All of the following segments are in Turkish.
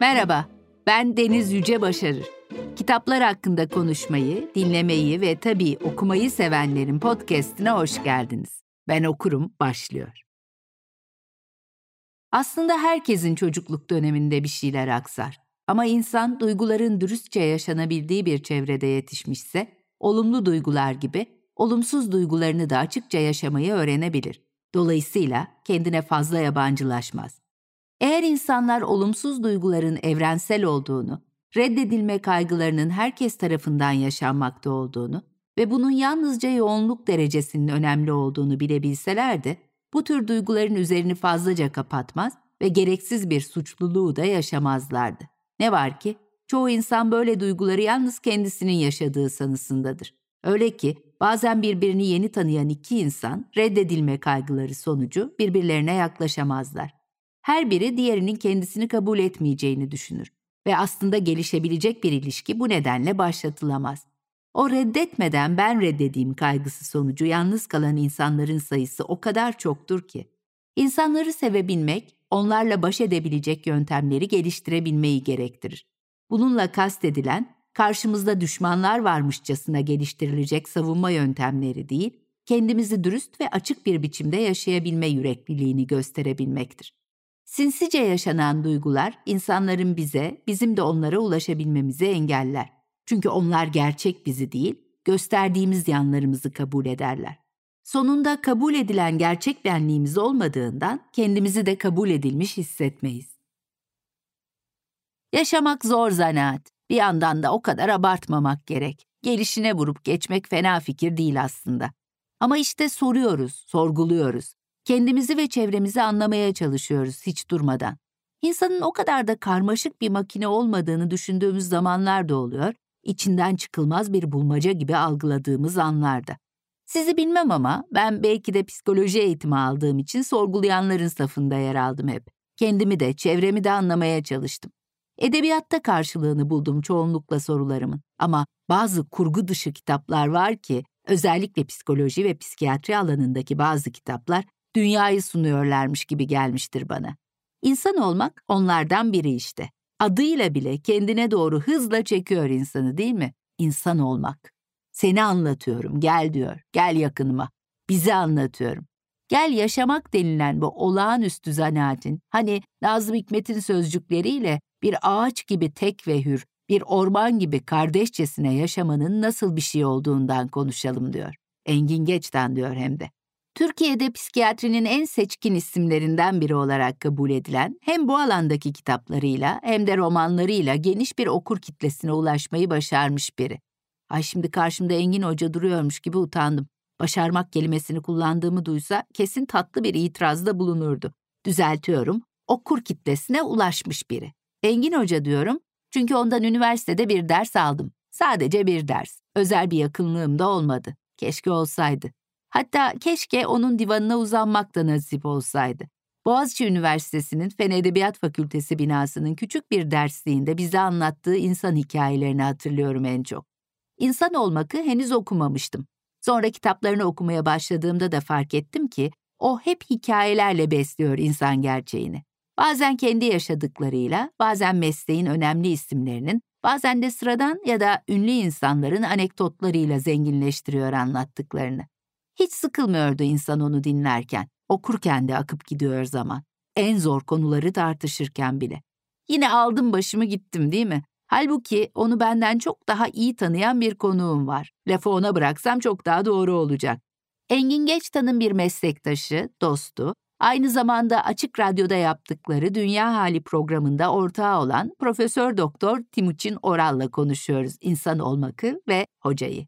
Merhaba, ben Deniz Yüce Başarır. Kitaplar hakkında konuşmayı, dinlemeyi ve tabii okumayı sevenlerin podcastine hoş geldiniz. Ben okurum başlıyor. Aslında herkesin çocukluk döneminde bir şeyler aksar. Ama insan duyguların dürüstçe yaşanabildiği bir çevrede yetişmişse, olumlu duygular gibi olumsuz duygularını da açıkça yaşamayı öğrenebilir. Dolayısıyla kendine fazla yabancılaşmaz. Eğer insanlar olumsuz duyguların evrensel olduğunu, reddedilme kaygılarının herkes tarafından yaşanmakta olduğunu ve bunun yalnızca yoğunluk derecesinin önemli olduğunu bilebilselerdi, bu tür duyguların üzerini fazlaca kapatmaz ve gereksiz bir suçluluğu da yaşamazlardı. Ne var ki, çoğu insan böyle duyguları yalnız kendisinin yaşadığı sanısındadır. Öyle ki bazen birbirini yeni tanıyan iki insan reddedilme kaygıları sonucu birbirlerine yaklaşamazlar. Her biri diğerinin kendisini kabul etmeyeceğini düşünür ve aslında gelişebilecek bir ilişki bu nedenle başlatılamaz. O reddetmeden ben reddedeyim kaygısı sonucu yalnız kalan insanların sayısı o kadar çoktur ki. İnsanları sevebilmek, onlarla baş edebilecek yöntemleri geliştirebilmeyi gerektirir. Bununla kastedilen, karşımızda düşmanlar varmışçasına geliştirilecek savunma yöntemleri değil, kendimizi dürüst ve açık bir biçimde yaşayabilme yürekliliğini gösterebilmektir. Sinsice yaşanan duygular insanların bize, bizim de onlara ulaşabilmemizi engeller. Çünkü onlar gerçek bizi değil, gösterdiğimiz yanlarımızı kabul ederler. Sonunda kabul edilen gerçek benliğimiz olmadığından kendimizi de kabul edilmiş hissetmeyiz. Yaşamak zor zanaat. Bir yandan da o kadar abartmamak gerek. Gelişine vurup geçmek fena fikir değil aslında. Ama işte soruyoruz, sorguluyoruz. Kendimizi ve çevremizi anlamaya çalışıyoruz hiç durmadan. İnsanın o kadar da karmaşık bir makine olmadığını düşündüğümüz zamanlar da oluyor, içinden çıkılmaz bir bulmaca gibi algıladığımız anlarda. Sizi bilmem ama ben belki de psikoloji eğitimi aldığım için sorgulayanların safında yer aldım hep. Kendimi de, çevremi de anlamaya çalıştım. Edebiyatta karşılığını buldum çoğunlukla sorularımın. Ama bazı kurgu dışı kitaplar var ki, özellikle psikoloji ve psikiyatri alanındaki bazı kitaplar dünyayı sunuyorlarmış gibi gelmiştir bana. İnsan olmak onlardan biri işte. Adıyla bile kendine doğru hızla çekiyor insanı değil mi? İnsan olmak. Seni anlatıyorum, gel diyor, gel yakınıma. Bizi anlatıyorum. Gel yaşamak denilen bu olağanüstü zanaatin, hani Nazım Hikmet'in sözcükleriyle bir ağaç gibi tek ve hür, bir orman gibi kardeşçesine yaşamanın nasıl bir şey olduğundan konuşalım diyor. Engin Geç'ten diyor hem de. Türkiye'de psikiyatrinin en seçkin isimlerinden biri olarak kabul edilen, hem bu alandaki kitaplarıyla hem de romanlarıyla geniş bir okur kitlesine ulaşmayı başarmış biri. Ay şimdi karşımda Engin Hoca duruyormuş gibi utandım. Başarmak kelimesini kullandığımı duysa kesin tatlı bir itirazda bulunurdu. Düzeltiyorum, okur kitlesine ulaşmış biri. Engin Hoca diyorum çünkü ondan üniversitede bir ders aldım. Sadece bir ders. Özel bir yakınlığım da olmadı. Keşke olsaydı. Hatta keşke onun divanına uzanmak da nasip olsaydı. Boğaziçi Üniversitesi'nin Fen Edebiyat Fakültesi binasının küçük bir dersliğinde bize anlattığı insan hikayelerini hatırlıyorum en çok. İnsan olmakı henüz okumamıştım. Sonra kitaplarını okumaya başladığımda da fark ettim ki o hep hikayelerle besliyor insan gerçeğini. Bazen kendi yaşadıklarıyla, bazen mesleğin önemli isimlerinin, bazen de sıradan ya da ünlü insanların anekdotlarıyla zenginleştiriyor anlattıklarını. Hiç sıkılmıyordu insan onu dinlerken. Okurken de akıp gidiyor zaman. En zor konuları tartışırken bile. Yine aldım başımı gittim değil mi? Halbuki onu benden çok daha iyi tanıyan bir konuğum var. Lafı ona bıraksam çok daha doğru olacak. Engin Geçtan'ın bir meslektaşı, dostu, aynı zamanda Açık Radyo'da yaptıkları Dünya Hali programında ortağı olan Profesör Doktor Timuçin Oral'la konuşuyoruz insan olmakı ve hocayı.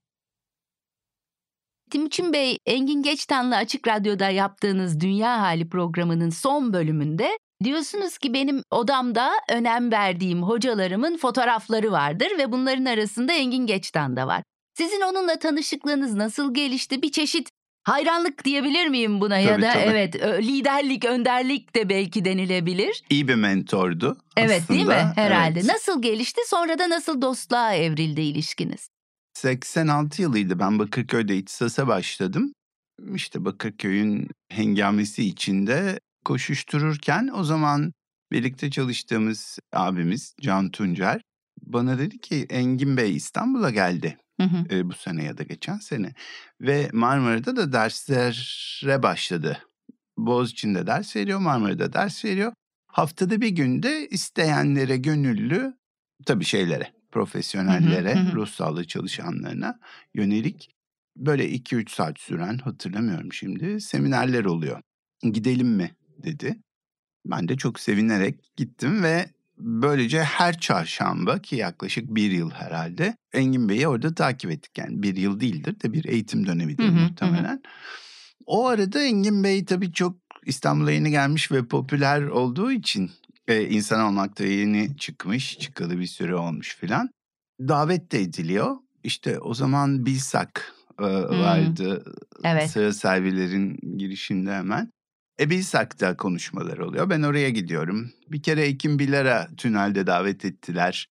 Timuçin Bey, Engin Geçtan'la Açık Radyo'da yaptığınız Dünya Hali programının son bölümünde diyorsunuz ki benim odamda önem verdiğim hocalarımın fotoğrafları vardır ve bunların arasında Engin Geçtan da var. Sizin onunla tanışıklığınız nasıl gelişti? Bir çeşit hayranlık diyebilir miyim buna tabii, ya da tabii. evet liderlik, önderlik de belki denilebilir. İyi bir mentordu. Evet aslında. değil mi? Herhalde. Evet. Nasıl gelişti? Sonra da nasıl dostluğa evrildi ilişkiniz? 86 yılıydı ben Bakırköy'de ihtisasa başladım. İşte Bakırköy'ün hengamesi içinde koşuştururken o zaman birlikte çalıştığımız abimiz Can Tuncer bana dedi ki Engin Bey İstanbul'a geldi. Hı hı. e, bu sene ya da geçen sene. Ve Marmara'da da derslere başladı. Boğaziçi'nde ders veriyor, Marmara'da ders veriyor. Haftada bir günde isteyenlere gönüllü, tabii şeylere, profesyonellere, Hı hı, ruh sağlığı çalışanlarına yönelik böyle 2-3 saat süren hatırlamıyorum şimdi seminerler oluyor. Gidelim mi dedi. Ben de çok sevinerek gittim ve böylece her çarşamba ki yaklaşık bir yıl herhalde Engin Bey'i orada takip ettik. Yani bir yıl değildir de bir eğitim dönemidir Hı hı, hı hı. muhtemelen. O arada Engin Bey tabii çok İstanbul'a yeni gelmiş ve popüler olduğu için e, insan olmakta yeni çıkmış, çıkalı bir süre olmuş filan. Davet de ediliyor. İşte o zaman Bilsak e, vardı. Evet. Sıra servilerin girişinde hemen. E Bilsak'ta konuşmalar oluyor. Ben oraya gidiyorum. Bir kere Ekim Bilar'a tünelde davet ettiler.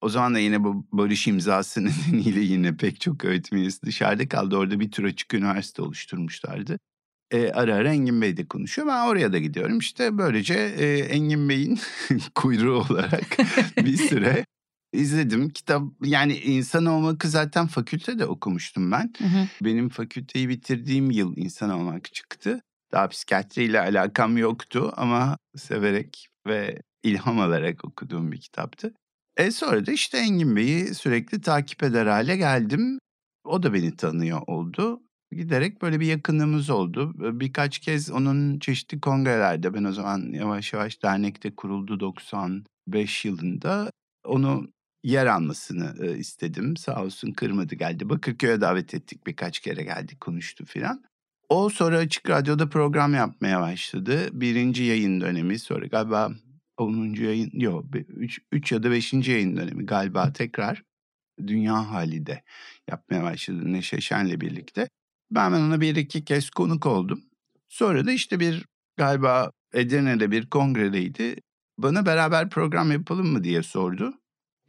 O zaman da yine bu barış imzası nedeniyle yine pek çok öğretim üyesi dışarıda kaldı. Orada bir tür açık üniversite oluşturmuşlardı. E, ara ara Engin Bey de konuşuyor. Ben oraya da gidiyorum. İşte böylece e, Engin Bey'in kuyruğu olarak bir süre izledim. Kitap yani insan olmakı zaten fakültede okumuştum ben. Hı hı. Benim fakülteyi bitirdiğim yıl insan olmak çıktı. Daha psikiyatriyle alakam yoktu ama severek ve ilham alarak okuduğum bir kitaptı. E sonra da işte Engin Bey'i sürekli takip eder hale geldim. O da beni tanıyor oldu. Giderek böyle bir yakınlığımız oldu. Birkaç kez onun çeşitli kongrelerde ben o zaman yavaş yavaş dernekte kuruldu 95 yılında. Onu yer almasını istedim. Sağ olsun kırmadı geldi. Bakırköy'e davet ettik birkaç kere geldi konuştu filan. O sonra Açık Radyo'da program yapmaya başladı. Birinci yayın dönemi sonra galiba 10. yayın yok 3 ya da 5. yayın dönemi galiba tekrar Dünya Hali'de yapmaya başladı Neşe Şen'le birlikte. Ben ona bir iki kez konuk oldum. Sonra da işte bir galiba Edirne'de bir kongredeydi. Bana beraber program yapalım mı diye sordu.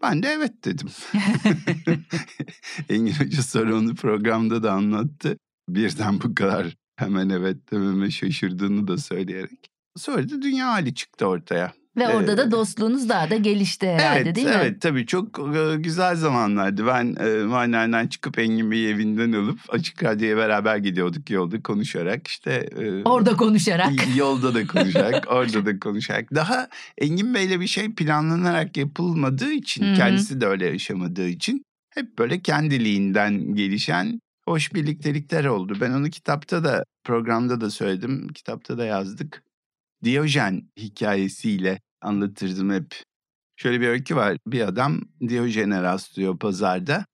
Ben de evet dedim. Engin Hoca sonra onu programda da anlattı. Birden bu kadar hemen evet dememe şaşırdığını da söyleyerek. Sonra da dünya hali çıktı ortaya. Ve orada Ee, da dostluğunuz daha da gelişti herhalde evet, değil mi? Evet tabii çok e, güzel zamanlardı. Ben e, mahallenden çıkıp Engin Bey'i evinden alıp Açık Radyo'ya beraber gidiyorduk yolda konuşarak. işte e, Orada konuşarak. Yolda da konuşarak, orada da konuşarak. Daha Engin Bey'le bir şey planlanarak yapılmadığı için, Hı hı. kendisi de öyle yaşamadığı için hep böyle kendiliğinden gelişen hoş birliktelikler oldu. Ben onu kitapta da, programda da söyledim, kitapta da yazdık. Diyojen hikayesiyle anlatırdım hep. Şöyle bir öykü var. Bir adam Diyojen'e rastlıyor pazarda.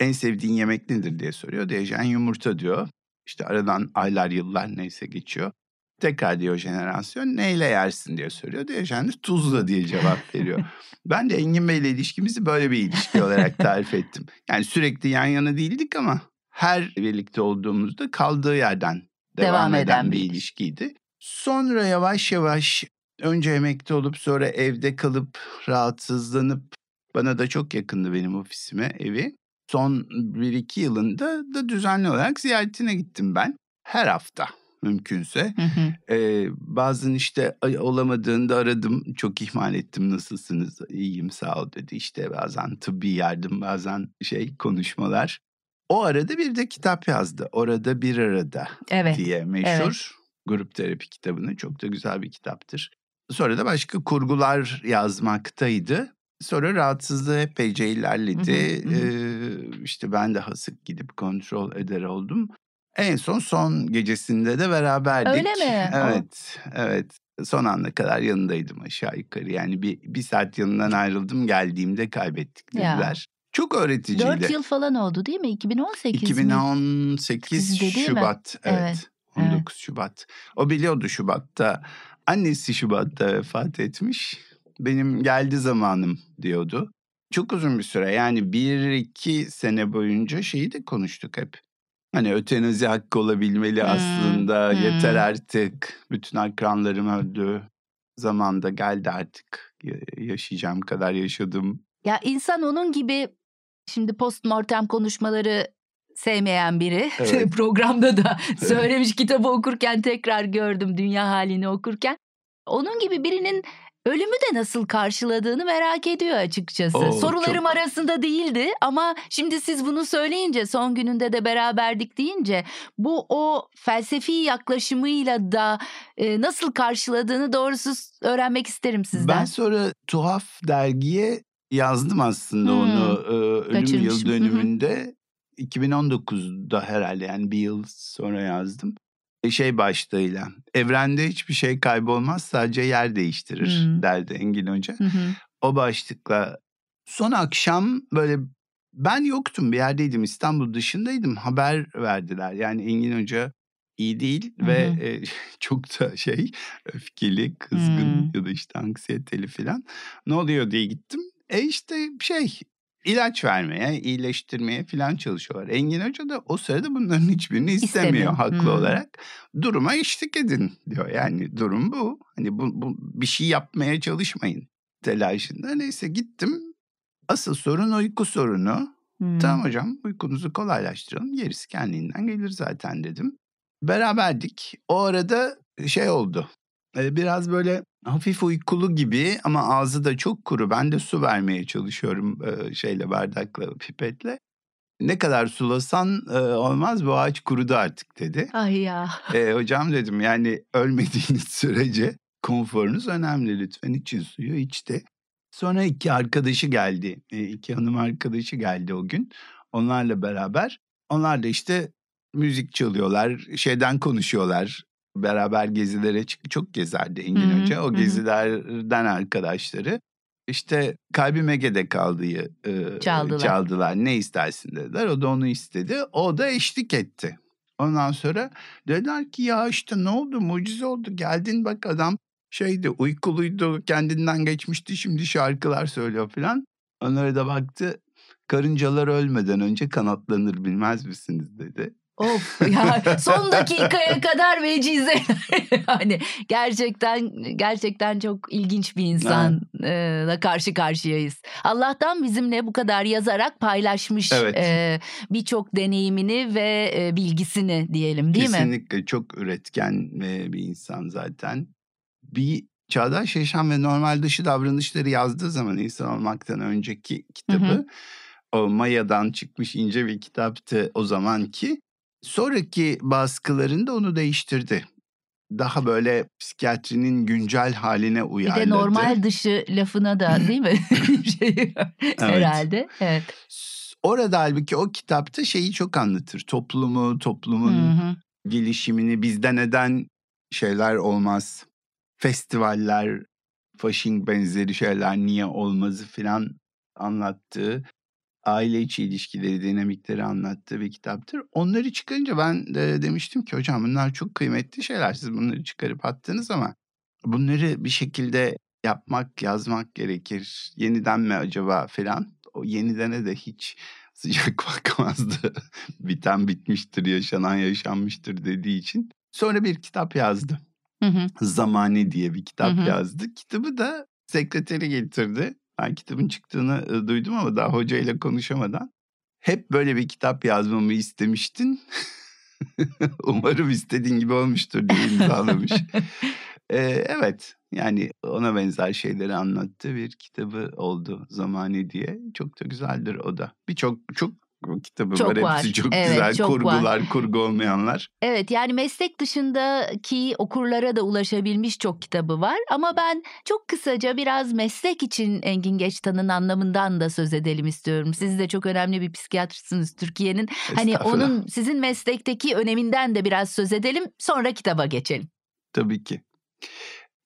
En sevdiğin yemek nedir diye soruyor. Diyojen yumurta diyor. İşte aradan aylar yıllar neyse geçiyor. Tekrar diyor jenerasyon neyle yersin diye soruyor. Diyojen de tuzla diye cevap veriyor. ben de Engin Bey'le ilişkimizi böyle bir ilişki olarak tarif ettim. Yani sürekli yan yana değildik ama her birlikte olduğumuzda kaldığı yerden devam, Devam eden, eden bir ilişkiydi. Sonra yavaş yavaş önce emekli olup sonra evde kalıp rahatsızlanıp bana da çok yakındı benim ofisime evi. Son bir iki yılında da düzenli olarak ziyaretine gittim ben. Her hafta mümkünse. Hı hı. Ee, bazen işte olamadığında aradım. Çok ihmal ettim nasılsınız? İyiyim sağ ol dedi. İşte bazen tıbbi yardım bazen şey konuşmalar. O arada bir de kitap yazdı. Orada bir arada Evet. diye meşhur grup terapi kitabını. Çok da güzel bir kitaptır. Sonra da başka kurgular yazmaktaydı. Sonra rahatsızlığı epeyce ilerledi. Hı hı, hı Ee, işte ben daha sık gidip kontrol eder oldum. En son son gecesinde de beraberdik. Öyle mi? Evet, evet. Son ana kadar yanındaydım aşağı yukarı. Yani bir, bir saat yanından ayrıldım geldiğimde kaybettik Ya. dediler. Çok öğreticiydi. 4 yıl falan oldu değil mi? 2018 mi? 2018 Sizde değil mi? Şubat. Evet. Evet, 19 evet. Şubat. O biliyordu Şubat'ta. Annesi Şubat'ta vefat etmiş. Benim geldi zamanım diyordu. Çok uzun bir süre yani bir iki sene boyunca şeyi de konuştuk hep. Hani ötenazi hakkı olabilmeli Hmm, aslında. hmm. Yeter artık. Bütün akranlarım öldü. Zamanda geldi artık. Ya- Yaşayacağım kadar yaşadım. Ya insan onun gibi şimdi postmortem konuşmaları sevmeyen biri Evet. programda da söylemiş kitabı okurken tekrar gördüm dünya halini okurken. Onun gibi birinin ölümü de nasıl karşıladığını merak ediyor açıkçası. Oo, Sorularım çok- arasında değildi ama şimdi siz bunu söyleyince son gününde de beraberdik deyince bu o felsefi yaklaşımıyla da e, nasıl karşıladığını doğrusu öğrenmek isterim sizden. Ben sonra Tuhaf dergiye yazdım aslında Hmm. onu e, ölüm Kaçırmışım. Hı yıl hı. dönümünde. 2019'da herhalde yani bir yıl sonra yazdım. E, Şey başlığıyla evrende hiçbir şey kaybolmaz sadece yer değiştirir Hmm. derdi Engin Hoca. Hı hı. O başlıkla son akşam böyle ben yoktum bir yerdeydim İstanbul dışındaydım haber verdiler. Yani Engin Hoca iyi değil Hı ve e, çok da şey öfkeli, kızgın Hmm. ya da işte anksiyeteli falan. Ne oluyor diye gittim. E işte şey ilaç vermeye, iyileştirmeye falan çalışıyorlar. Engin Hoca da o sırada bunların hiçbirini istemiyor, İstemiyor. haklı Hmm. olarak. Duruma eşlik edin diyor. Yani durum bu. Hani bu, bu bir şey yapmaya çalışmayın telaşında. Neyse gittim. Asıl sorun uyku sorunu. Hmm. Tamam hocam uykunuzu kolaylaştıralım. Gerisi kendinden gelir zaten dedim. Beraberdik. O arada şey oldu. Biraz böyle hafif uykulu gibi ama ağzı da çok kuru. Ben de su vermeye çalışıyorum şeyle bardakla pipetle. Ne kadar sulasan olmaz bu ağaç kurudu artık dedi. Ay ya. E, hocam dedim yani ölmediğiniz sürece konforunuz önemli lütfen için suyu içti. Sonra iki arkadaşı geldi. E, iki hanım arkadaşı geldi o gün. Onlarla beraber. Onlar da işte müzik çalıyorlar, şeyden konuşuyorlar. Beraber gezilere çık çok gezerdi Engin hı, Hoca. O hı. gezilerden arkadaşları. İşte kalbim Ege'de kaldığı e, Çaldılar. çaldılar. Ne istersin dediler. O da onu istedi. O da eşlik etti. Ondan sonra dediler ki ya işte ne oldu mucize oldu. Geldin bak adam şeydi uykuluydu kendinden geçmişti şimdi şarkılar söylüyor falan. Onlara da baktı karıncalar ölmeden önce kanatlanır bilmez misiniz dedi. Of ya son dakikaya kadar vecize. hani gerçekten gerçekten çok ilginç bir insanla karşı karşıyayız. Allah'tan bizimle bu kadar yazarak paylaşmış Evet. e, birçok deneyimini ve e, bilgisini diyelim değil mi? Kesinlikle çok üretken bir insan zaten. Bir çağdaş yaşam ve normal dışı davranışları yazdığı zaman insan olmaktan önceki kitabı Hı hı. o Maya'dan çıkmış ince bir kitaptı o zamanki. Sonraki baskılarında onu değiştirdi. Daha böyle psikiyatrinin güncel haline Bir uyarladı. de normal dışı lafına da değil mi? şey, herhalde. Evet. Orada halbuki o kitapta şeyi çok anlatır. Toplumu, toplumun hı. gelişimini bizde neden şeyler olmaz. Festivaller, fasching benzeri şeyler niye olmazı filan anlattığı, aile içi ilişkileri, dinamikleri anlattığı bir kitaptır. Onları çıkarınca ben de demiştim ki hocam bunlar çok kıymetli şeyler. Siz bunları çıkarıp attınız ama bunları bir şekilde yapmak, yazmak gerekir. Yeniden mi acaba filan. O yenidene de hiç sıcak bakmazdı. Biten bitmiştir, yaşanan yaşanmıştır dediği için. Sonra bir kitap yazdı. Hı hı. Zamani diye bir kitap Hı hı. yazdı. Kitabı da sekreteri getirdi. Ben kitabın çıktığını duydum ama daha hocayla konuşamadan. Hep böyle bir kitap yazmamı istemiştin. Umarım istediğin gibi olmuştur diye imzalamış. Ee, evet yani ona benzer şeyleri anlattığı bir kitabı oldu Zamani diye. Çok da güzeldir o da. Birçok çok kitabı Çok var. var. Hepsi çok Evet, güzel. çok var. Kurgular, kurgu olmayanlar. Evet yani meslek dışındaki okurlara da ulaşabilmiş çok kitabı var ama ben çok kısaca biraz meslek için Engin Geçtan'ın anlamından da söz edelim istiyorum. Siz de çok önemli bir psikiyatrsınız Türkiye'nin. Hani onun sizin meslekteki öneminden de biraz söz edelim sonra kitaba geçelim. Tabii ki.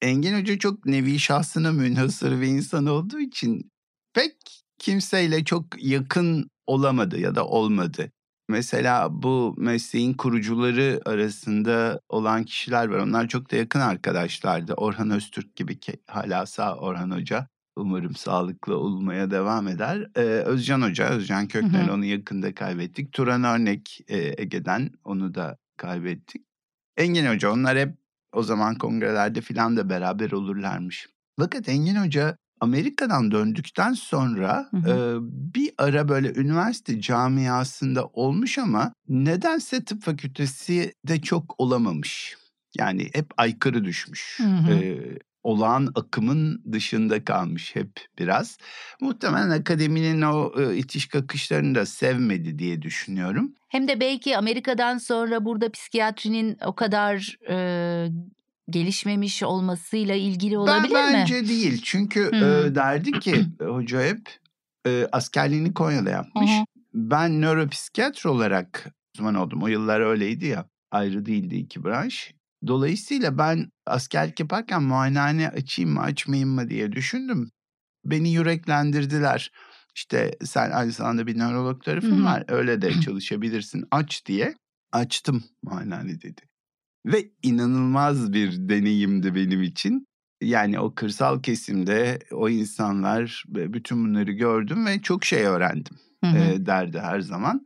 Engin Hoca çok nevi şahsına münhasır bir insan olduğu için pek kimseyle çok yakın olamadı ya da olmadı. Mesela bu mesleğin kurucuları arasında olan kişiler var. Onlar çok da yakın arkadaşlardı. Orhan Öztürk gibi ki hala sağ Orhan Hoca. Umarım sağlıklı olmaya devam eder. Ee, Özcan Hoca, Özcan Kökten Hı hı. onu yakında kaybettik. Turan Örnek e, Ege'den onu da kaybettik. Engin Hoca onlar hep o zaman kongrelerde filan da beraber olurlarmış. Fakat Engin Hoca Amerika'dan döndükten sonra Hı hı. e, bir ara böyle üniversite camiasında olmuş ama nedense tıp fakültesi de çok olamamış. Yani hep aykırı düşmüş. Hı hı. E, olağan akımın dışında kalmış hep biraz. Muhtemelen akademinin o e, itiş kakışlarını da sevmedi diye düşünüyorum. Hem de belki Amerika'dan sonra burada psikiyatrinin o kadar e, gelişmemiş olmasıyla ilgili olabilir ben, mi? Bence değil. Çünkü Hmm. e, derdi ki hoca hep e, askerliğini Konya'da yapmış. Hı. Ben nöropsikiyatr olarak uzman oldum. O yıllar öyleydi ya. Ayrı değildi iki branş. Dolayısıyla ben askerlik yaparken muayenehane açayım mı açmayayım mı diye düşündüm. Beni yüreklendirdiler. İşte sen aynı zamanda bir nörolog tarafın var. Öyle de çalışabilirsin. Aç diye. Açtım muayenehane dedi. Ve inanılmaz bir deneyimdi benim için. Yani o kırsal kesimde o insanlar bütün bunları gördüm ve çok şey öğrendim Hı hı. e, derdi her zaman.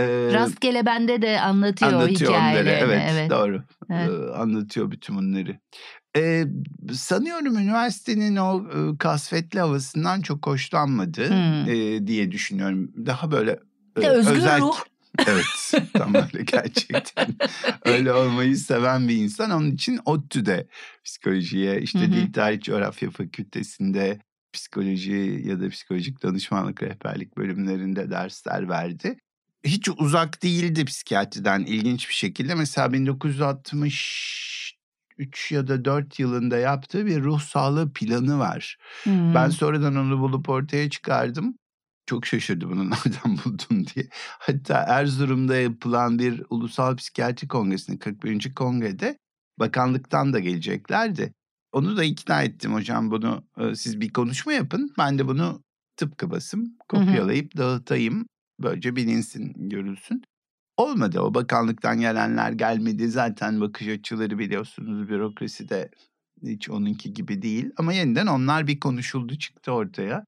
E, Rastgele bende de anlatıyor, anlatıyor onları. hikayelerini. Evet, evet. doğru. Evet. E, anlatıyor bütün bunları. E, sanıyorum üniversitenin o e, kasvetli havasından çok hoşlanmadı Hmm. e, diye düşünüyorum. Daha böyle e, özgür özel ruh. Evet tam öyle gerçekten. öyle olmayı seven bir insan. Onun için ODTÜ'de psikolojiye işte Hı hı. Dil Tarih Coğrafya Fakültesinde psikoloji ya da psikolojik danışmanlık rehberlik bölümlerinde dersler verdi. Hiç uzak değildi psikiyatriden ilginç bir şekilde. Mesela 1963 ya da 4 yılında yaptığı bir ruh sağlığı planı var. Hmm. Ben sonradan onu bulup ortaya çıkardım. Çok şaşırdı bunu nereden buldun diye. Hatta Erzurum'da yapılan bir ulusal psikiyatri kongresinde 41. kongrede bakanlıktan da geleceklerdi. Onu da ikna ettim hocam bunu e, siz bir konuşma yapın. Ben de bunu tıpkı basım kopyalayıp dağıtayım. Böylece bilinsin görülsün. Olmadı o bakanlıktan gelenler gelmedi. Zaten bakış açıları biliyorsunuz bürokraside hiç onunki gibi değil. Ama yeniden onlar bir konuşuldu çıktı ortaya.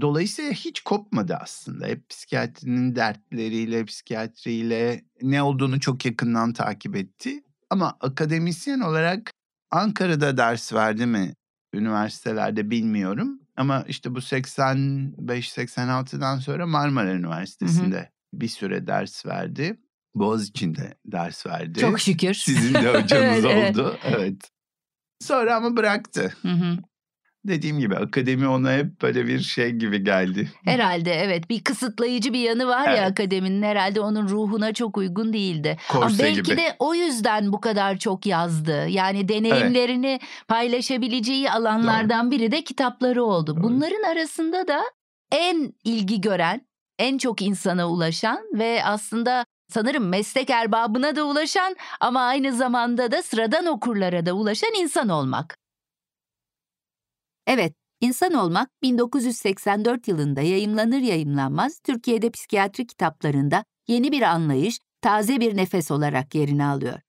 Dolayısıyla hiç kopmadı aslında. Hep psikiyatrinin dertleriyle, psikiyatriyle ne olduğunu çok yakından takip etti. Ama akademisyen olarak Ankara'da ders verdi mi üniversitelerde bilmiyorum. Ama işte bu 85-86'dan sonra Marmara Üniversitesi'nde bir süre ders verdi. Boğaziçi'nde ders verdi. Çok şükür. Sizin de hocanız Evet, evet. oldu. Evet. Sonra ama bıraktı. Hı hı. Dediğim gibi akademi ona hep böyle bir şey gibi geldi. Herhalde evet bir kısıtlayıcı bir yanı var ya Evet. akademinin herhalde onun ruhuna çok uygun değildi. Ama Korse belki gibi. de o yüzden bu kadar çok yazdı. Yani deneyimlerini paylaşabileceği alanlardan biri de kitapları oldu. Doğru. Bunların arasında da en ilgi gören, en çok insana ulaşan ve aslında sanırım meslek erbabına da ulaşan ama aynı zamanda da sıradan okurlara da ulaşan insan olmak. Evet, İnsan Olmak 1984 yılında yayımlanır yayımlanmaz Türkiye'de psikiyatri kitaplarında yeni bir anlayış, taze bir nefes olarak yerini alıyor.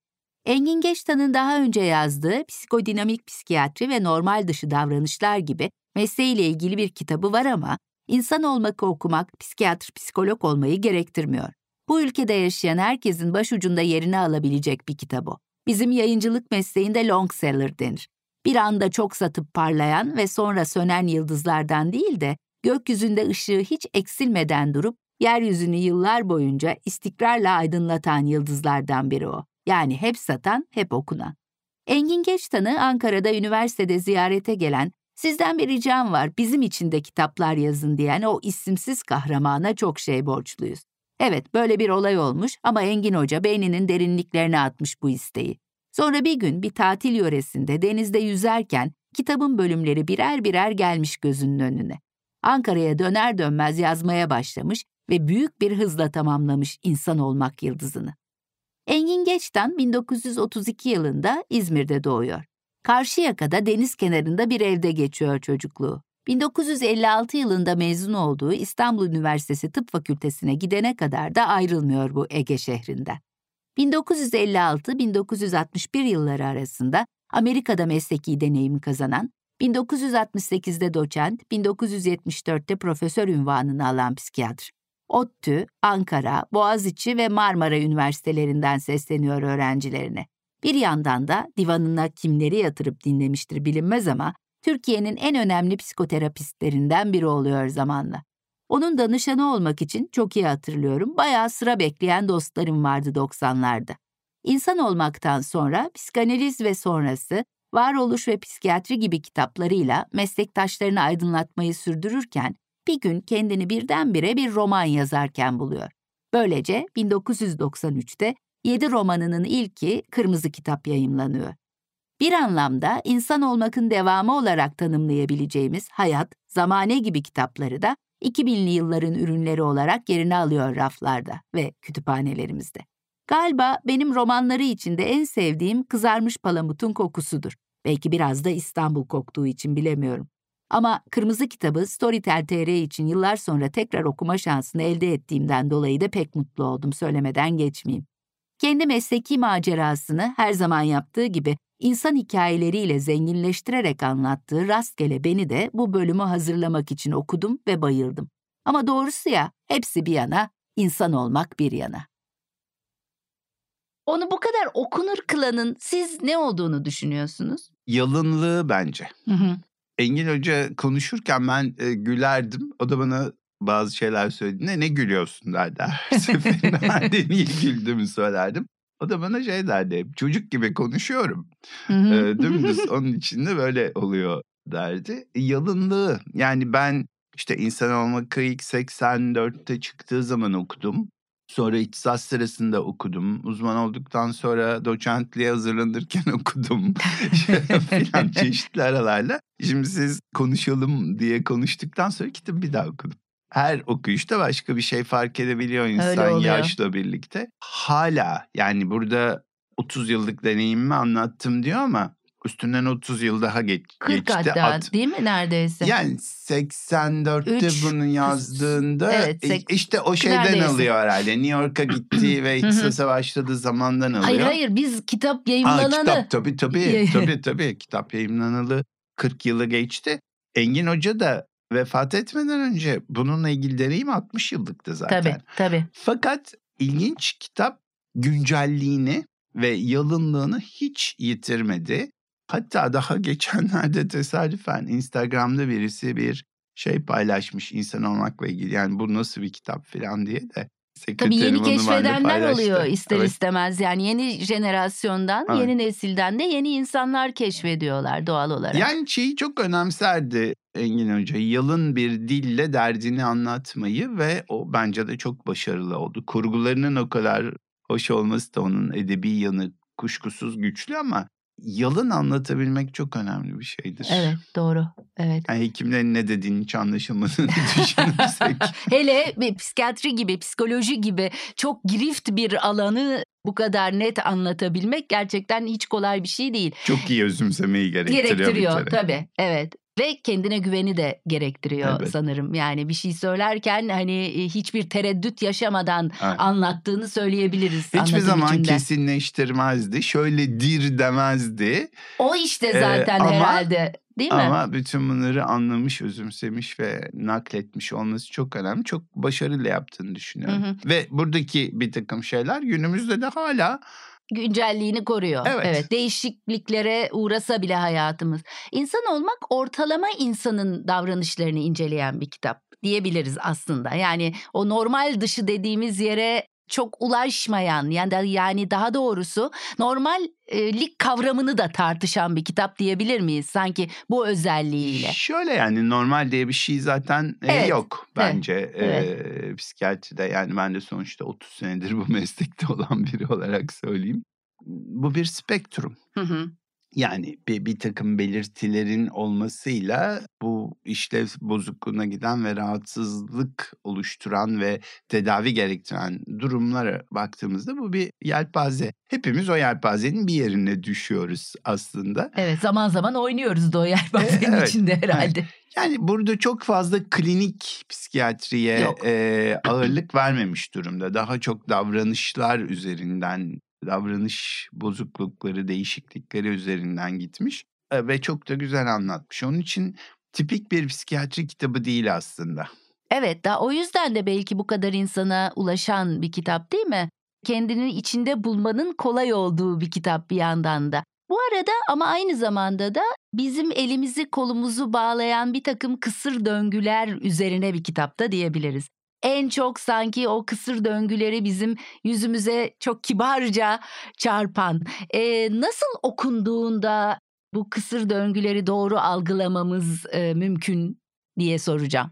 Engin Geçtan'ın daha önce yazdığı Psikodinamik Psikiyatri ve Normal Dışı Davranışlar gibi mesleğiyle ilgili bir kitabı var ama insan olmakı okumak psikiyatr psikolog olmayı gerektirmiyor. Bu ülkede yaşayan herkesin başucunda yerini alabilecek bir kitap o. Bizim yayıncılık mesleğinde long seller denir bir anda çok satıp parlayan ve sonra sönen yıldızlardan değil de gökyüzünde ışığı hiç eksilmeden durup yeryüzünü yıllar boyunca istikrarla aydınlatan yıldızlardan biri o. Yani hep satan, hep okunan. Engin Geçtan'ı Ankara'da üniversitede ziyarete gelen, sizden bir ricam var, bizim için de kitaplar yazın diyen o isimsiz kahramana çok şey borçluyuz. Evet, böyle bir olay olmuş ama Engin Hoca beyninin derinliklerine atmış bu isteği. Sonra bir gün bir tatil yöresinde denizde yüzerken kitabın bölümleri birer birer gelmiş gözünün önüne. Ankara'ya döner dönmez yazmaya başlamış ve büyük bir hızla tamamlamış insan olmak yıldızını. Engin Geçtan 1932 yılında İzmir'de doğuyor. Karşıyaka'da deniz kenarında bir evde geçiyor çocukluğu. 1956 yılında mezun olduğu İstanbul Üniversitesi Tıp Fakültesine gidene kadar da ayrılmıyor bu Ege şehrinden. 1956-1961 yılları arasında Amerika'da mesleki deneyim kazanan, 1968'de doçent, 1974'te profesör unvanını alan psikiyatr. ODTÜ, Ankara, Boğaziçi ve Marmara Üniversitelerinden sesleniyor öğrencilerine. Bir yandan da divanına kimleri yatırıp dinlemiştir bilinmez ama Türkiye'nin en önemli psikoterapistlerinden biri oluyor zamanla. Onun danışanı olmak için çok iyi hatırlıyorum. Bayağı sıra bekleyen dostlarım vardı 90'larda. İnsan olmaktan sonra psikanaliz ve sonrası varoluş ve psikiyatri gibi kitaplarıyla meslektaşlarını aydınlatmayı sürdürürken bir gün kendini birdenbire bir roman yazarken buluyor. Böylece 1993'te 7 romanının ilki Kırmızı Kitap yayımlanıyor. Bir anlamda insan olmakın devamı olarak tanımlayabileceğimiz Hayat, Zamane gibi kitapları da 2000'li yılların ürünleri olarak yerini alıyor raflarda ve kütüphanelerimizde. Galiba benim romanları içinde en sevdiğim kızarmış palamutun kokusudur. Belki biraz da İstanbul koktuğu için bilemiyorum. Ama Kırmızı Kitabı Storytel TR için yıllar sonra tekrar okuma şansını elde ettiğimden dolayı da pek mutlu oldum söylemeden geçmeyeyim. Kendi mesleki macerasını her zaman yaptığı gibi insan hikayeleriyle zenginleştirerek anlattığı Rastgele Beni de bu bölümü hazırlamak için okudum ve bayıldım. Ama doğrusu ya, hepsi bir yana, insan olmak bir yana. Onu bu kadar okunur kılanın siz ne olduğunu düşünüyorsunuz? Yalınlığı bence. Hı hı. Engin Hoca konuşurken ben e, gülerdim. O da bana bazı şeyler söyledi. Ne ne gülüyorsun derdi her seferinde. ben de niye güldüğümü söylerdim. O da bana şey derdi. Çocuk gibi konuşuyorum. e, dümdüz onun içinde böyle oluyor derdi. E, yalınlığı yani ben işte insan olmak ilk 84'te çıktığı zaman okudum. Sonra ihtisas sırasında okudum. Uzman olduktan sonra doçentliğe hazırlanırken okudum. filan çeşitli aralarla. Şimdi siz konuşalım diye konuştuktan sonra kitabı bir daha okudum. Her okuyuşta başka bir şey fark edebiliyor insan yaşla birlikte. Hala yani burada 30 yıllık deneyimimi anlattım diyor ama Üstünden 30 yıl daha geç, 40 geçti. hatta At, değil mi neredeyse? Yani 84'te Üç, bunu yazdığında evet, sek, işte o şeyden neredeyse. alıyor herhalde. New York'a gitti ve İhtisas'a başladığı zamandan alıyor. Hayır hayır biz kitap yayınlanalı. Aa, kitap tabii tabii, tabii tabii kitap yayınlanalı 40 yılı geçti. Engin Hoca da vefat etmeden önce bununla ilgili deneyim 60 yıllıktı zaten. Tabii tabii. Fakat ilginç kitap güncelliğini ve yalınlığını hiç yitirmedi. Hatta daha geçenlerde tesadüfen Instagram'da birisi bir şey paylaşmış insan olmakla ilgili. Yani bu nasıl bir kitap falan diye de. Tabii yeni keşfedenler oluyor ister evet. istemez. Yani yeni jenerasyondan, evet. yeni nesilden de yeni insanlar keşfediyorlar doğal olarak. Yani şeyi çok önemserdi Engin Hoca. Yalın bir dille derdini anlatmayı ve o bence de çok başarılı oldu. Kurgularının o kadar hoş olması da onun edebi yanı kuşkusuz güçlü ama yalın anlatabilmek çok önemli bir şeydir. Evet doğru. Evet. Yani hekimlerin ne dediğini hiç anlaşılmadığını düşünürsek. Hele bir psikiyatri gibi, psikoloji gibi çok girift bir alanı bu kadar net anlatabilmek gerçekten hiç kolay bir şey değil. Çok iyi özümsemeyi gerektiriyor. Gerektiriyor tabii. Evet. Ve kendine güveni de gerektiriyor evet. sanırım. Yani bir şey söylerken hani hiçbir tereddüt yaşamadan evet. anlattığını söyleyebiliriz. Hiçbir zaman içinde. kesinleştirmezdi. Şöyle dir demezdi. O işte zaten ee, ama, herhalde. Değil mi? Ama bütün bunları anlamış, özümsemiş ve nakletmiş olması çok önemli. Çok başarılı yaptığını düşünüyorum. Hı hı. Ve buradaki bir takım şeyler günümüzde de hala güncelliğini koruyor. Evet. evet. Değişikliklere uğrasa bile hayatımız. İnsan olmak ortalama insanın davranışlarını inceleyen bir kitap diyebiliriz aslında. Yani o normal dışı dediğimiz yere çok ulaşmayan yani yani daha doğrusu normallik kavramını da tartışan bir kitap diyebilir miyiz sanki bu özelliğiyle? Şöyle yani normal diye bir şey zaten evet. yok bence evet. E, psikiyatride yani ben de sonuçta 30 senedir bu meslekte olan biri olarak söyleyeyim. Bu bir spektrum. Hı hı. Yani bir, bir takım belirtilerin olmasıyla bu işlev bozukluğuna giden ve rahatsızlık oluşturan ve tedavi gerektiren durumlara baktığımızda bu bir yelpaze. Hepimiz o yelpazenin bir yerine düşüyoruz aslında. Evet zaman zaman oynuyoruz da o yelpazenin evet, içinde herhalde. Evet. Yani burada çok fazla klinik psikiyatriye e, ağırlık vermemiş durumda. Daha çok davranışlar üzerinden davranış bozuklukları, değişiklikleri üzerinden gitmiş ve çok da güzel anlatmış. Onun için tipik bir psikiyatri kitabı değil aslında. Evet, daha o yüzden de belki bu kadar insana ulaşan bir kitap değil mi? Kendini içinde bulmanın kolay olduğu bir kitap bir yandan da. Bu arada ama aynı zamanda da bizim elimizi kolumuzu bağlayan bir takım kısır döngüler üzerine bir kitapta diyebiliriz en çok sanki o kısır döngüleri bizim yüzümüze çok kibarca çarpan. E, nasıl okunduğunda bu kısır döngüleri doğru algılamamız e, mümkün diye soracağım.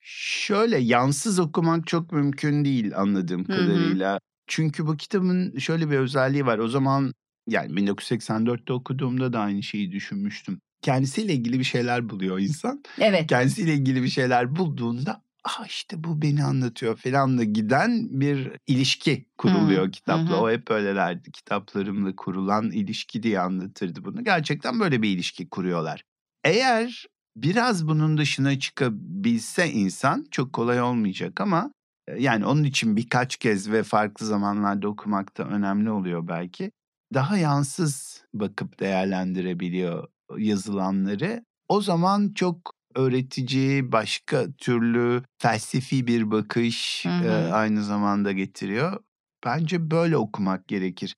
Şöyle yansız okumak çok mümkün değil anladığım kadarıyla. Çünkü bu kitabın şöyle bir özelliği var. O zaman yani 1984'te okuduğumda da aynı şeyi düşünmüştüm. Kendisiyle ilgili bir şeyler buluyor insan. Evet. Kendisiyle ilgili bir şeyler bulduğunda ah işte bu beni anlatıyor falan da giden bir ilişki kuruluyor Hı, kitapla. hı. O hep öylelerdi. Kitaplarımla kurulan ilişki diye anlatırdı bunu. Gerçekten böyle bir ilişki kuruyorlar. Eğer biraz bunun dışına çıkabilse insan çok kolay olmayacak ama e, yani onun için birkaç kez ve farklı zamanlarda okumak da önemli oluyor belki. Daha yansız bakıp değerlendirebiliyor yazılanları. O zaman çok öğretici, başka türlü felsefi bir bakış Hı hı. e, aynı zamanda getiriyor. Bence böyle okumak gerekir.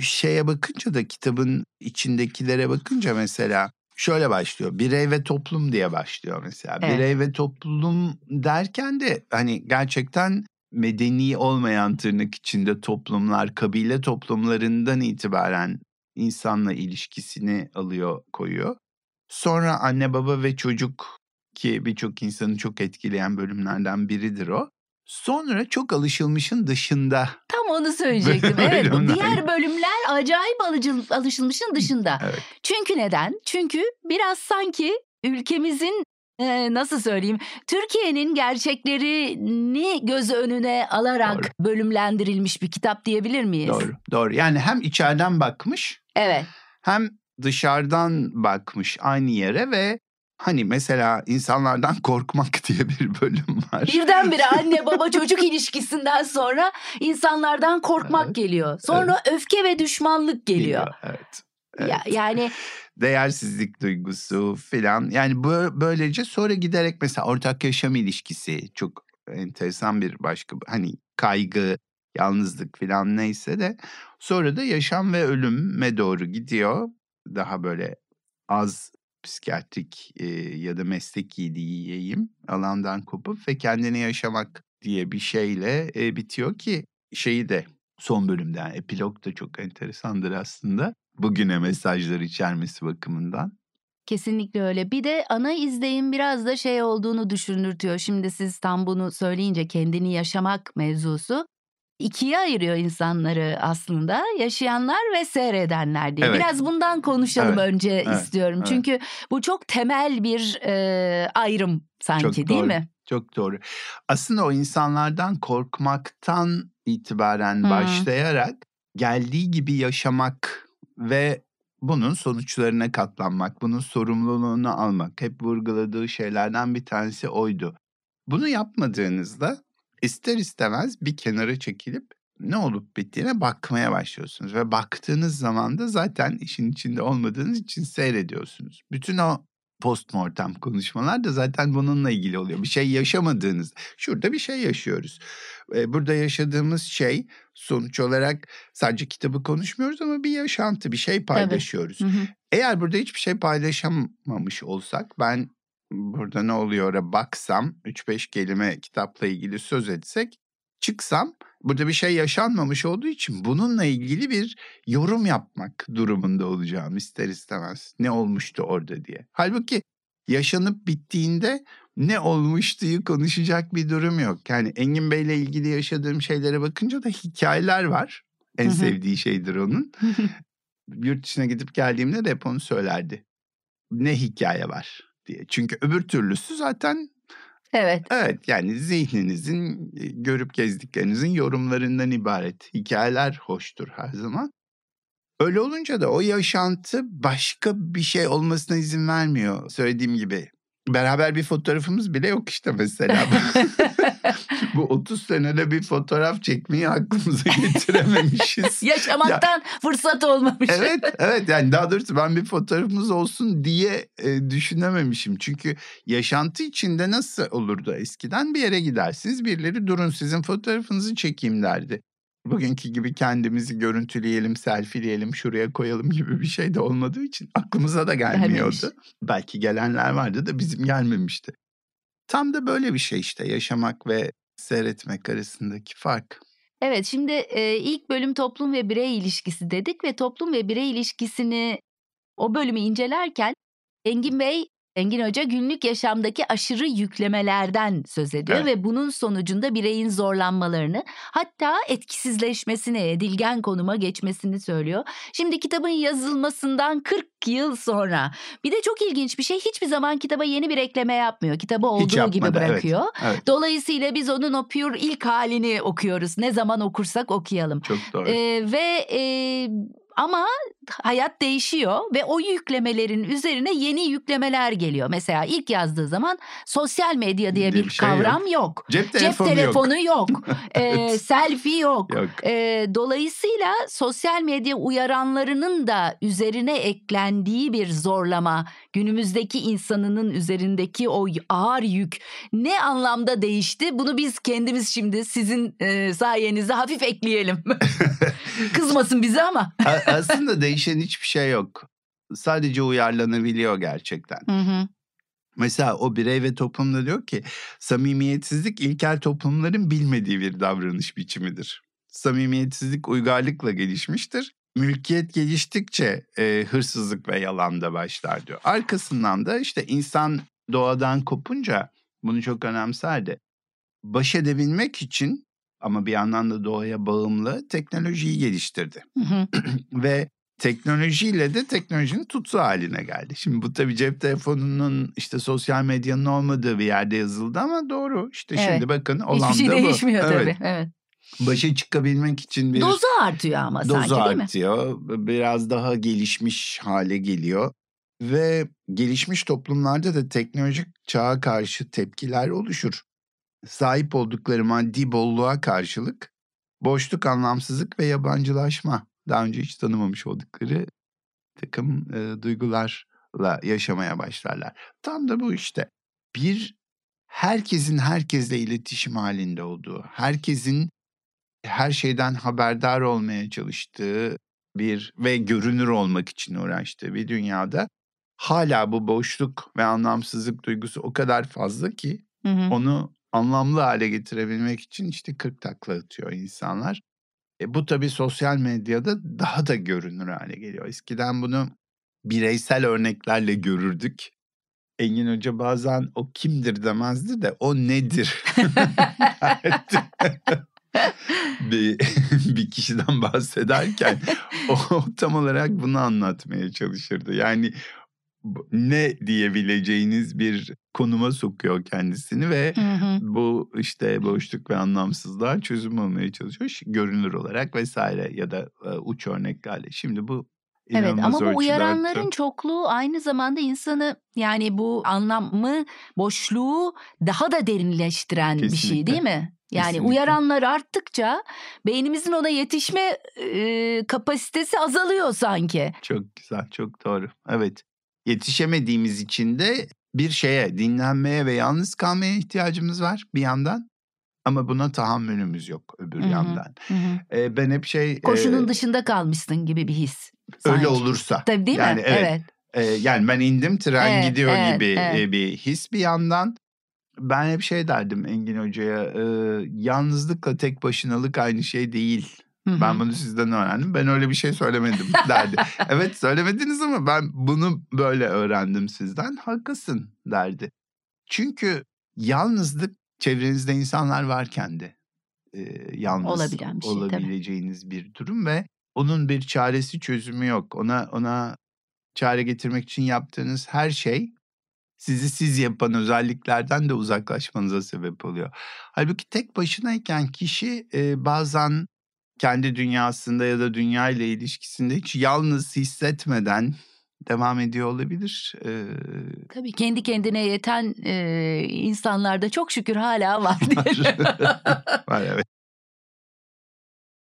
Şeye bakınca da kitabın içindekilere bakınca mesela şöyle başlıyor. Birey ve toplum diye başlıyor mesela. Evet. Birey ve toplum derken de hani gerçekten medeni olmayan tırnak içinde toplumlar, kabile toplumlarından itibaren insanla ilişkisini alıyor, koyuyor. Sonra anne baba ve çocuk ki birçok insanı çok etkileyen bölümlerden biridir o. Sonra çok alışılmışın dışında. Tam onu söyleyecektim. Evet diğer bölümler acayip alışılmışın dışında. Evet. Çünkü neden? Çünkü biraz sanki ülkemizin nasıl söyleyeyim Türkiye'nin gerçeklerini göz önüne alarak Doğru. bölümlendirilmiş bir kitap diyebilir miyiz? Doğru. Doğru. Yani hem içeriden bakmış Evet. hem dışarıdan bakmış aynı yere ve hani mesela insanlardan korkmak diye bir bölüm var. Birdenbire anne baba çocuk ilişkisinden sonra insanlardan korkmak Evet. geliyor. Sonra öfke ve düşmanlık geliyor. Evet. Ya, evet. yani değersizlik duygusu filan. Yani bö- böylece sonra giderek mesela ortak yaşam ilişkisi çok enteresan bir başka hani kaygı, yalnızlık filan neyse de sonra da yaşam ve ölüme doğru gidiyor. Daha böyle az psikiyatrik e, ya da mesleki diyeyim alandan kopup ve kendini yaşamak diye bir şeyle e, bitiyor ki şeyi de son bölümde yani epilog da çok enteresandır aslında. Bugüne mesajlar içermesi bakımından. Kesinlikle öyle. Bir de ana izleyin biraz da şey olduğunu düşündürtüyor. Şimdi siz tam bunu söyleyince kendini yaşamak mevzusu ikiye ayırıyor insanları aslında. Yaşayanlar ve seyredenler diye. Evet. Biraz bundan konuşalım Evet, önce evet, istiyorum. evet. Çünkü bu çok temel bir e, ayrım sanki Çok değil doğru. mi? Çok doğru. Aslında o insanlardan korkmaktan itibaren Hmm. başlayarak geldiği gibi yaşamak ve bunun sonuçlarına katlanmak, bunun sorumluluğunu almak. Hep vurguladığı şeylerden bir tanesi oydu. Bunu yapmadığınızda ister istemez bir kenara çekilip ne olup bittiğine bakmaya başlıyorsunuz. Ve baktığınız zaman da zaten işin içinde olmadığınız için seyrediyorsunuz. Bütün o postmortem konuşmalar da zaten bununla ilgili oluyor. Bir şey yaşamadığınız, şurada bir şey yaşıyoruz. Ee, Burada yaşadığımız şey sonuç olarak sadece kitabı konuşmuyoruz ama bir yaşantı, bir şey paylaşıyoruz. Hı hı. Eğer burada hiçbir şey paylaşamamış olsak ben burada ne oluyor'a baksam 3-5 kelime kitapla ilgili söz etsek çıksam burada bir şey yaşanmamış olduğu için bununla ilgili bir yorum yapmak durumunda olacağım ister istemez. Ne olmuştu orada diye. Halbuki yaşanıp bittiğinde ne olmuştuyu konuşacak bir durum yok. Yani Engin Bey'le ilgili yaşadığım şeylere bakınca da hikayeler var. En sevdiği şeydir onun. Yurt dışına gidip geldiğimde de hep onu söylerdi. Ne hikaye var diye. Çünkü öbür türlüsü zaten evet. evet yani zihninizin e, görüp gezdiklerinizin yorumlarından ibaret. Hikayeler hoştur her zaman. Öyle olunca da o yaşantı başka bir şey olmasına izin vermiyor. Söylediğim gibi beraber bir fotoğrafımız bile yok işte mesela. Bu 30 senede bir fotoğraf çekmeyi aklımıza getirememişiz. Yaşamaktan fırsat olmamış. evet, evet yani daha doğrusu ben bir fotoğrafımız olsun diye e, düşünememişim. Çünkü yaşantı içinde nasıl olurdu eskiden bir yere gidersiniz birileri durun sizin fotoğrafınızı çekeyim derdi. Bugünkü gibi kendimizi görüntüleyelim, selfieleyelim, şuraya koyalım gibi bir şey de olmadığı için aklımıza da gelmiyordu. Gelmemiş. Belki gelenler vardı da bizim gelmemişti. Tam da böyle bir şey işte yaşamak ve seyretmek arasındaki fark. Evet şimdi e, ilk bölüm toplum ve birey ilişkisi dedik ve toplum ve birey ilişkisini o bölümü incelerken Engin Bey Engin Hoca günlük yaşamdaki aşırı yüklemelerden söz ediyor Evet. ve bunun sonucunda bireyin zorlanmalarını hatta etkisizleşmesini, edilgen konuma geçmesini söylüyor. Şimdi kitabın yazılmasından 40 yıl sonra bir de çok ilginç bir şey hiçbir zaman kitaba yeni bir ekleme yapmıyor. Kitabı Hiç olduğu gibi yapmadı, evet. bırakıyor. Evet. Dolayısıyla biz onun o pure ilk halini okuyoruz. Ne zaman okursak okuyalım. Çok doğru. Ee, ve e, ama hayat değişiyor ve o yüklemelerin üzerine yeni yüklemeler geliyor. Mesela ilk yazdığı zaman sosyal medya diye bir, bir şey kavram yok. Cep Cep telefonu, yok. yok. Ee, selfie yok. Yok. Ee, dolayısıyla sosyal medya uyaranlarının da üzerine eklendiği bir zorlama, günümüzdeki insanının üzerindeki o ağır yük ne anlamda değişti? Bunu biz kendimiz şimdi sizin e, sayenizde hafif ekleyelim. Kızmasın bize ama. Aslında değişen hiçbir şey yok. Sadece uyarlanabiliyor gerçekten. Hı hı. Mesela o birey ve toplumda diyor ki samimiyetsizlik ilkel toplumların bilmediği bir davranış biçimidir. Samimiyetsizlik uygarlıkla gelişmiştir. Mülkiyet geliştikçe e, hırsızlık ve yalan da başlar diyor. Arkasından da işte insan doğadan kopunca bunu çok önemserdi. Baş edebilmek için ama bir yandan da doğaya bağımlı teknolojiyi geliştirdi Hı hı. ve teknolojiyle de teknolojinin tutsu haline geldi. Şimdi bu tabii cep telefonunun işte sosyal medyanın olmadığı bir yerde yazıldı ama doğru. İşte Evet. şimdi bakın olan Hiçbir şey da bu. değişmiyor Evet. tabii. Evet. Başa çıkabilmek için bir Dozu artıyor ama dozu sanki değil mi? artıyor. Biraz daha gelişmiş hale geliyor. Ve gelişmiş toplumlarda da teknolojik çağa karşı tepkiler oluşur. Sahip oldukları maddi bolluğa karşılık boşluk, anlamsızlık ve yabancılaşma daha önce hiç tanımamış oldukları takım e, duygularla yaşamaya başlarlar. Tam da bu işte. Bir herkesin herkesle iletişim halinde olduğu, herkesin her şeyden haberdar olmaya çalıştığı bir ve görünür olmak için uğraştığı bir dünyada hala bu boşluk ve anlamsızlık duygusu o kadar fazla ki Hı hı. onu anlamlı hale getirebilmek için işte 40 takla atıyor insanlar. E bu tabii sosyal medyada daha da görünür hale geliyor. Eskiden bunu bireysel örneklerle görürdük. Engin Hoca bazen o kimdir demezdi de o nedir bir, bir kişiden bahsederken o tam olarak bunu anlatmaya çalışırdı. Yani ne diyebileceğiniz bir konuma sokuyor kendisini ve Hı hı. bu işte boşluk ve anlamsızlığa çözüm olmaya çalışıyor. Görünür olarak vesaire ya da e, uç örneklerle. Şimdi bu Evet ama bu uyaranların arttı. çokluğu aynı zamanda insanı yani bu anlamı, boşluğu daha da derinleştiren bir şey Kesinlikle. değil mi? Yani Kesinlikle. uyaranlar arttıkça beynimizin ona yetişme e, kapasitesi azalıyor sanki. Çok güzel, çok doğru. Evet. Yetişemediğimiz için de bir şeye, dinlenmeye ve yalnız kalmaya ihtiyacımız var bir yandan. Ama buna tahammülümüz yok öbür Hı hı. yandan. Hı hı. E, ben hep şey... Koşunun e, dışında kalmışsın gibi bir his. Öyle sanki. olursa. Tabii değil yani mi? evet. E, yani ben indim tren Evet, gidiyor evet, gibi evet. bir his bir yandan. Ben hep şey derdim Engin Hoca'ya. e, yalnızlıkla tek başınalık aynı şey değil. Hı hı. Ben bunu sizden öğrendim. Ben öyle bir şey söylemedim derdi. evet söylemediniz ama ben bunu böyle öğrendim sizden. Haklısın derdi. Çünkü yalnızlık çevrenizde insanlar varken de e, yalnız Olabilen bir şey, tabii. olabileceğiniz bir durum ve onun bir çaresi çözümü yok. Ona ona çare getirmek için yaptığınız her şey sizi siz yapan özelliklerden de uzaklaşmanıza sebep oluyor. Halbuki tek başınayken kişi e, bazen kendi dünyasında ya da dünya ile ilişkisinde hiç yalnız hissetmeden devam ediyor olabilir. Ee, Tabii kendi kendine yeten e, insanlarda çok şükür hala var diye. var evet.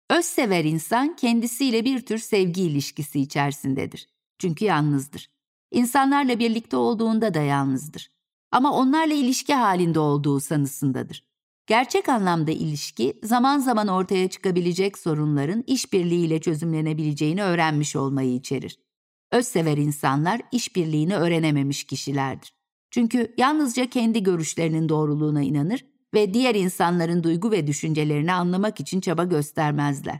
Özsever insan kendisiyle bir tür sevgi ilişkisi içerisindedir. Çünkü yalnızdır. İnsanlarla birlikte olduğunda da yalnızdır. Ama onlarla ilişki halinde olduğu sanısındadır. Gerçek anlamda ilişki, zaman zaman ortaya çıkabilecek sorunların işbirliğiyle çözümlenebileceğini öğrenmiş olmayı içerir. Özsever insanlar işbirliğini öğrenememiş kişilerdir. Çünkü yalnızca kendi görüşlerinin doğruluğuna inanır ve diğer insanların duygu ve düşüncelerini anlamak için çaba göstermezler.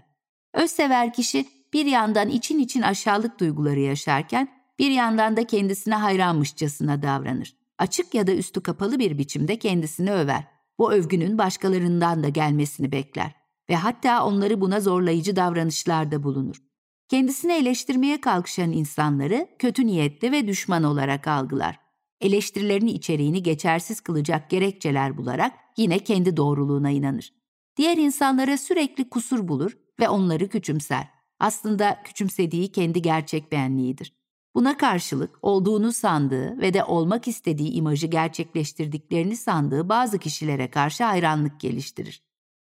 Özsever kişi bir yandan için için aşağılık duyguları yaşarken Bir yandan da kendisine hayranmışçasına davranır. Açık ya da üstü kapalı bir biçimde kendisini över. Bu övgünün başkalarından da gelmesini bekler ve hatta onları buna zorlayıcı davranışlarda bulunur. Kendisini eleştirmeye kalkışan insanları kötü niyetli ve düşman olarak algılar. Eleştirilerin içeriğini geçersiz kılacak gerekçeler bularak yine kendi doğruluğuna inanır. Diğer insanlara sürekli kusur bulur ve onları küçümser. Aslında küçümsediği kendi gerçek benliğidir. Buna karşılık olduğunu sandığı ve de olmak istediği imajı gerçekleştirdiklerini sandığı bazı kişilere karşı hayranlık geliştirir.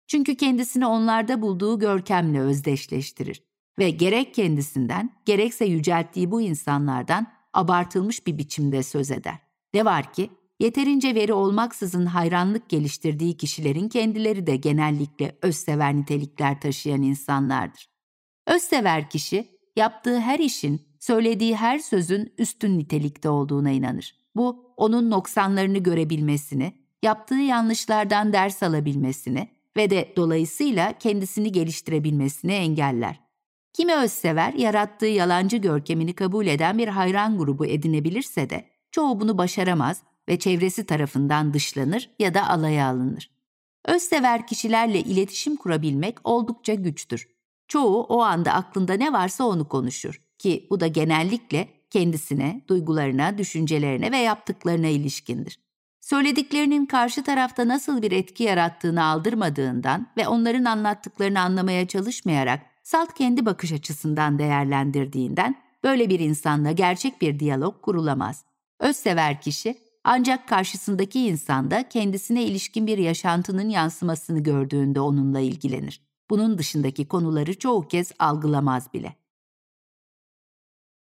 Çünkü kendisini onlarda bulduğu görkemle özdeşleştirir ve gerek kendisinden gerekse yücelttiği bu insanlardan abartılmış bir biçimde söz eder. Ne var ki yeterince veri olmaksızın hayranlık geliştirdiği kişilerin kendileri de genellikle özsever nitelikler taşıyan insanlardır. Özsever kişi yaptığı her işin, söylediği her sözün üstün nitelikte olduğuna inanır. Bu onun noksanlarını görebilmesini, yaptığı yanlışlardan ders alabilmesini ve de dolayısıyla kendisini geliştirebilmesini engeller. Kimi özsever, yarattığı yalancı görkemini kabul eden bir hayran grubu edinebilirse de çoğu bunu başaramaz ve çevresi tarafından dışlanır ya da alaya alınır. Özsever kişilerle iletişim kurabilmek oldukça güçtür. Çoğu o anda aklında ne varsa onu konuşur ki bu da genellikle kendisine, duygularına, düşüncelerine ve yaptıklarına ilişkindir. Söylediklerinin karşı tarafta nasıl bir etki yarattığını aldırmadığından ve onların anlattıklarını anlamaya çalışmayarak salt kendi bakış açısından değerlendirdiğinden böyle bir insanla gerçek bir diyalog kurulamaz. Özsever kişi ancak karşısındaki insanda kendisine ilişkin bir yaşantının yansımasını gördüğünde onunla ilgilenir. Bunun dışındaki konuları çoğu kez algılamaz bile.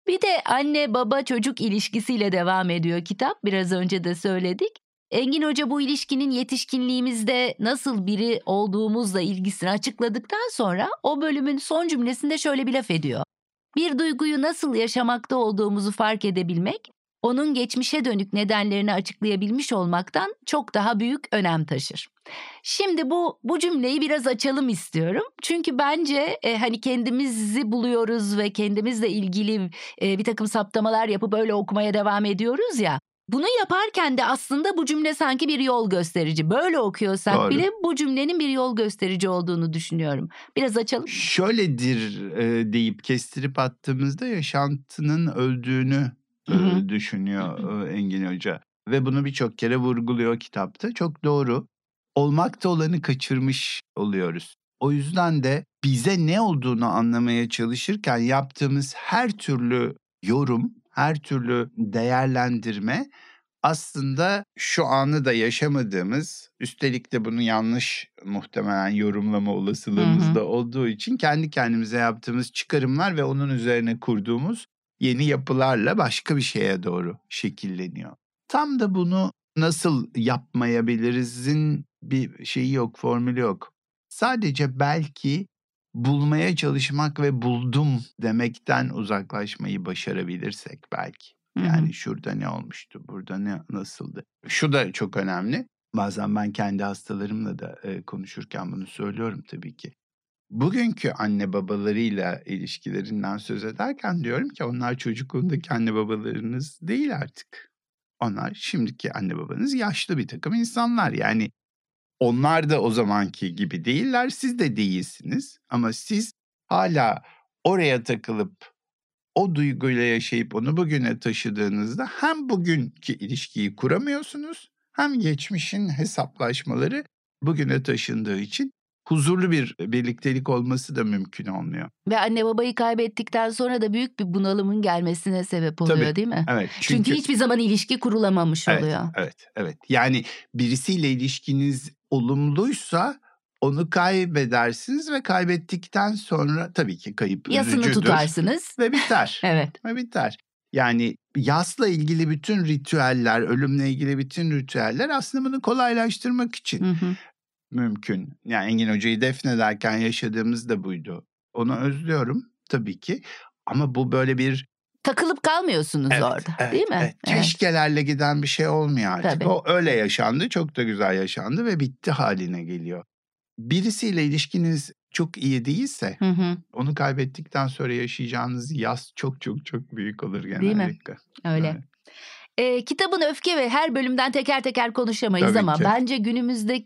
Bir de anne baba çocuk ilişkisiyle devam ediyor kitap. Biraz önce de söyledik. Engin Hoca bu ilişkinin yetişkinliğimizde nasıl biri olduğumuzla ilgisini açıkladıktan sonra o bölümün son cümlesinde şöyle bir laf ediyor. Bir duyguyu nasıl yaşamakta olduğumuzu fark edebilmek, onun geçmişe dönük nedenlerini açıklayabilmiş olmaktan çok daha büyük önem taşır. Şimdi bu bu cümleyi biraz açalım istiyorum. Çünkü bence e, hani kendimizi buluyoruz ve kendimizle ilgili e, bir takım saptamalar yapıp öyle okumaya devam ediyoruz ya. Bunu yaparken de aslında bu cümle sanki bir yol gösterici. Böyle okuyorsak Doğru. bile bu cümlenin bir yol gösterici olduğunu düşünüyorum. Biraz açalım. Şöyledir e, deyip kestirip attığımızda yaşantının öldüğünü düşünüyor Engin Hoca. Ve bunu birçok kere vurguluyor kitapta. Çok doğru. Olmakta olanı kaçırmış oluyoruz. O yüzden de bize ne olduğunu anlamaya çalışırken yaptığımız her türlü yorum her türlü değerlendirme aslında şu anı da yaşamadığımız, üstelik de bunu yanlış muhtemelen yorumlama olasılığımız da olduğu için kendi kendimize yaptığımız çıkarımlar ve onun üzerine kurduğumuz yeni yapılarla başka bir şeye doğru şekilleniyor. Tam da bunu nasıl yapmayabilirizin bir şeyi yok, formülü yok. Sadece belki bulmaya çalışmak ve buldum demekten uzaklaşmayı başarabilirsek belki. Yani şurada ne olmuştu, burada ne nasıldı. Şu da çok önemli. Bazen ben kendi hastalarımla da e, konuşurken bunu söylüyorum tabii ki. Bugünkü anne babalarıyla ilişkilerinden söz ederken diyorum ki onlar çocukluğundaki anne babalarınız değil artık. Onlar şimdiki anne babanız yaşlı bir takım insanlar. Yani onlar da o zamanki gibi değiller, siz de değilsiniz. Ama siz hala oraya takılıp o duyguyla yaşayıp onu bugüne taşıdığınızda hem bugünkü ilişkiyi kuramıyorsunuz hem geçmişin hesaplaşmaları bugüne taşındığı için huzurlu bir birliktelik olması da mümkün olmuyor. Ve anne babayı kaybettikten sonra da büyük bir bunalımın gelmesine sebep oluyor Tabii, değil mi? Evet. Çünkü, çünkü hiçbir zaman ilişki kurulamamış evet, oluyor. Evet, evet. Yani birisiyle ilişkiniz olumluysa onu kaybedersiniz ve kaybettikten sonra tabii ki kayıp Yasını üzücüdür. tutarsınız. Ve biter. evet. Ve biter. Yani yasla ilgili bütün ritüeller, ölümle ilgili bütün ritüeller aslında bunu kolaylaştırmak için. Hı hı mümkün. Yani Engin Hoca'yı defnederken yaşadığımız da buydu. Onu özlüyorum tabii ki. Ama bu böyle bir takılıp kalmıyorsunuz evet, orada evet, değil mi? Evet. Keşkelerle giden bir şey olmuyor artık. Tabii. O öyle yaşandı, çok da güzel yaşandı ve bitti haline geliyor. Birisiyle ilişkiniz çok iyi değilse Hı hı, onu kaybettikten sonra yaşayacağınız yaz çok çok çok büyük olur Değil mi? genellikle. öyle. Evet. E, kitabın öfke ve her bölümden teker teker konuşamayız Tabii ama ki. bence günümüzde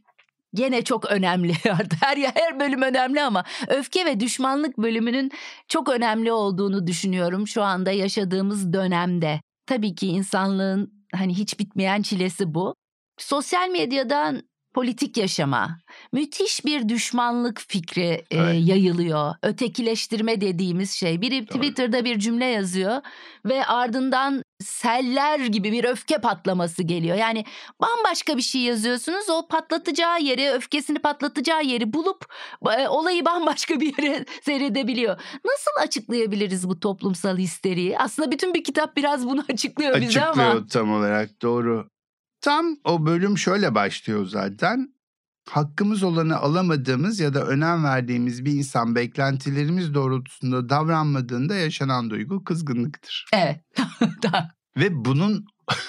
gene çok önemli. her her bölüm önemli ama öfke ve düşmanlık bölümünün çok önemli olduğunu düşünüyorum şu anda yaşadığımız dönemde. Tabii ki insanlığın hani hiç bitmeyen çilesi bu. Sosyal medyadan politik yaşama, müthiş bir düşmanlık fikri e, Evet. yayılıyor. Ötekileştirme dediğimiz şey. Biri Doğru. Twitter'da bir cümle yazıyor ve ardından seller gibi bir öfke patlaması geliyor. Yani bambaşka bir şey yazıyorsunuz o patlatacağı yeri, öfkesini patlatacağı yeri bulup e, olayı bambaşka bir yere seyredebiliyor. Nasıl açıklayabiliriz bu toplumsal histeriyi? Aslında bütün bir kitap biraz bunu açıklıyor, bize Açıklıyor ama. tam olarak doğru. Tam o bölüm şöyle başlıyor zaten. Hakkımız olanı alamadığımız ya da önem verdiğimiz bir insan beklentilerimiz doğrultusunda davranmadığında yaşanan duygu kızgınlıktır. Evet. Ve bunun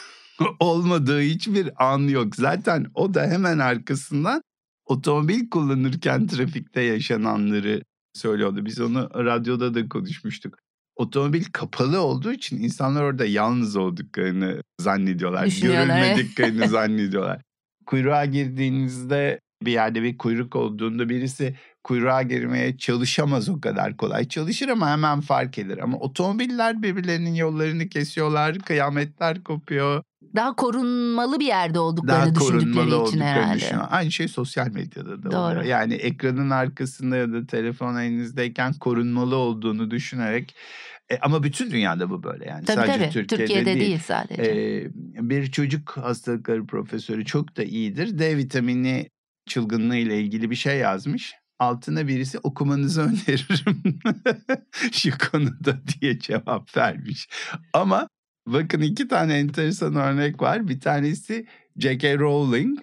olmadığı hiçbir an yok. Zaten o da hemen arkasından otomobil kullanırken trafikte yaşananları söylüyordu. Biz onu radyoda da konuşmuştuk. Otomobil kapalı olduğu için insanlar orada yalnız olduklarını zannediyorlar. Görülmediklerini zannediyorlar. Kuyruğa girdiğinizde bir yerde bir kuyruk olduğunda birisi kuyruğa girmeye çalışamaz o kadar kolay. Çalışır ama hemen fark eder. Ama otomobiller birbirlerinin yollarını kesiyorlar, kıyametler kopuyor. Daha korunmalı bir yerde olduklarını Daha düşündükleri için herhalde. düşünüyor. Aynı şey sosyal medyada da Doğru. oluyor. Yani ekranın arkasında ya da telefon elinizdeyken korunmalı olduğunu düşünerek e, ama bütün dünyada bu böyle yani. Tabii Sadece tabii. Türkiye'de, Türkiye'de değil, değil. sadece. Ee, bir çocuk hastalıkları profesörü çok da iyidir. D vitamini çılgınlığı ile ilgili bir şey yazmış. Altına birisi okumanızı öneririm şu konuda diye cevap vermiş. Ama bakın iki tane enteresan örnek var. Bir tanesi J.K. Rowling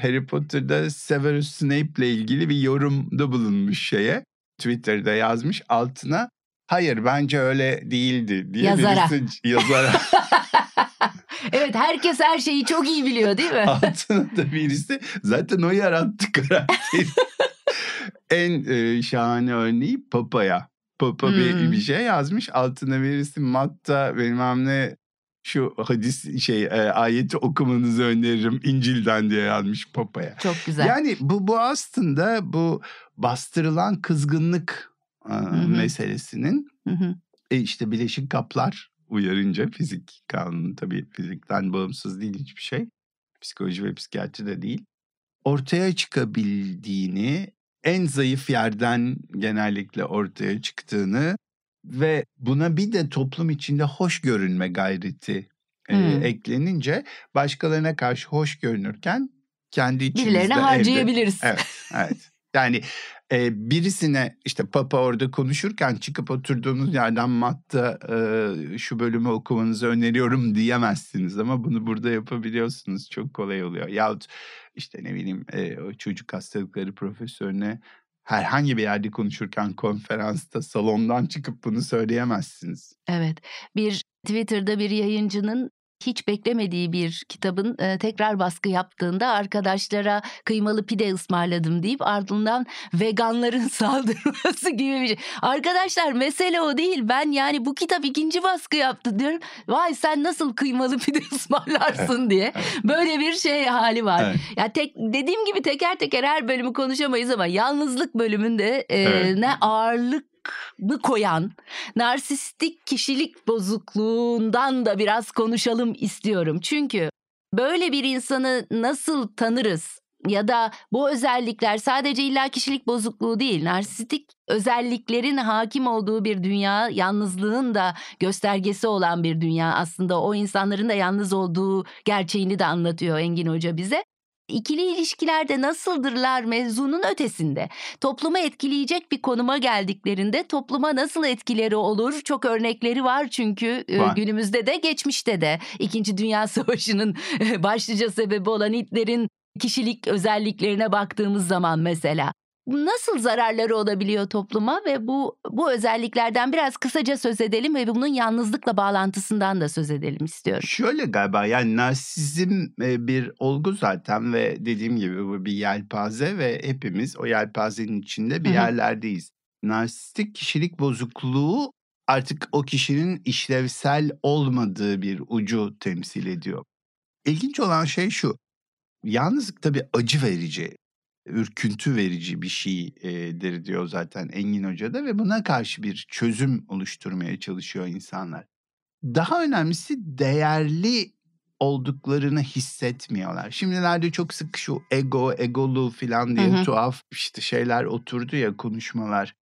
Harry Potter'da Severus Snape ile ilgili bir yorumda bulunmuş şeye. Twitter'da yazmış altına hayır bence öyle değildi diye Yazara. birisi yazara evet herkes her şeyi çok iyi biliyor değil mi? altına da birisi zaten o yarattı karakteri. en e, şahane örneği Papa'ya. Papa bir, Hmm. bir şey yazmış altına birisi Matta bilmem ne şu hadis şey e, ayeti okumanızı öneririm İncil'den diye yazmış Papa'ya. çok güzel. Yani bu bu aslında bu bastırılan kızgınlık e, meselesinin e işte bileşik kaplar uyarınca fizik kanunu tabii fizikten bağımsız değil hiçbir şey. Psikoloji ve psikiyatri de değil. Ortaya çıkabildiğini, en zayıf yerden genellikle ortaya çıktığını ve buna bir de toplum içinde hoş görünme gayreti e, Hmm. eklenince başkalarına karşı hoş görünürken kendi içimizde Birilerine evde- harcayabiliriz. Evet, evet. Yani e, birisine işte Papa orada konuşurken çıkıp oturduğunuz yerden matta e, şu bölümü okumanızı öneriyorum diyemezsiniz ama bunu burada yapabiliyorsunuz. Çok kolay oluyor. Yahut işte ne bileyim e, o çocuk hastalıkları profesörüne herhangi bir yerde konuşurken konferansta salondan çıkıp bunu söyleyemezsiniz. Evet. Bir Twitter'da bir yayıncının hiç beklemediği bir kitabın e, tekrar baskı yaptığında arkadaşlara kıymalı pide ısmarladım deyip ardından veganların saldırması gibi bir şey. Arkadaşlar mesele o değil. Ben yani bu kitap ikinci baskı yaptı diyorum. Vay sen nasıl kıymalı pide ısmarlarsın diye. Böyle bir şey hali var. Evet. Ya tek dediğim gibi teker teker her bölümü konuşamayız ama yalnızlık bölümünde e, Evet. ne ağırlık mı koyan narsistik kişilik bozukluğundan da biraz konuşalım istiyorum. Çünkü böyle bir insanı nasıl tanırız? Ya da bu özellikler sadece illa kişilik bozukluğu değil, narsistik özelliklerin hakim olduğu bir dünya, yalnızlığın da göstergesi olan bir dünya aslında o insanların da yalnız olduğu gerçeğini de anlatıyor Engin Hoca bize. İkili ilişkilerde nasıldırlar mevzunun ötesinde. Topluma etkileyecek bir konuma geldiklerinde topluma nasıl etkileri olur? Çok örnekleri var çünkü Var. günümüzde de geçmişte de. İkinci Dünya Savaşı'nın başlıca sebebi olan Hitler'in kişilik özelliklerine baktığımız zaman mesela. Nasıl zararları olabiliyor topluma ve bu bu özelliklerden biraz kısaca söz edelim ve bunun yalnızlıkla bağlantısından da söz edelim istiyorum. Şöyle galiba yani narsizm e, bir olgu zaten ve dediğim gibi bu bir yelpaze ve hepimiz o yelpazenin içinde bir yerlerdeyiz. Narsistik kişilik bozukluğu artık o kişinin işlevsel olmadığı bir ucu temsil ediyor. İlginç olan şey şu. Yalnızlık tabii acı verici, ürküntü verici bir şeydir diyor zaten Engin Hoca da ve buna karşı bir çözüm oluşturmaya çalışıyor insanlar. Daha önemlisi değerli olduklarını hissetmiyorlar. Şimdilerde çok sık şu ego, egolu falan diye Hı hı. tuhaf işte şeyler oturdu ya konuşmalar.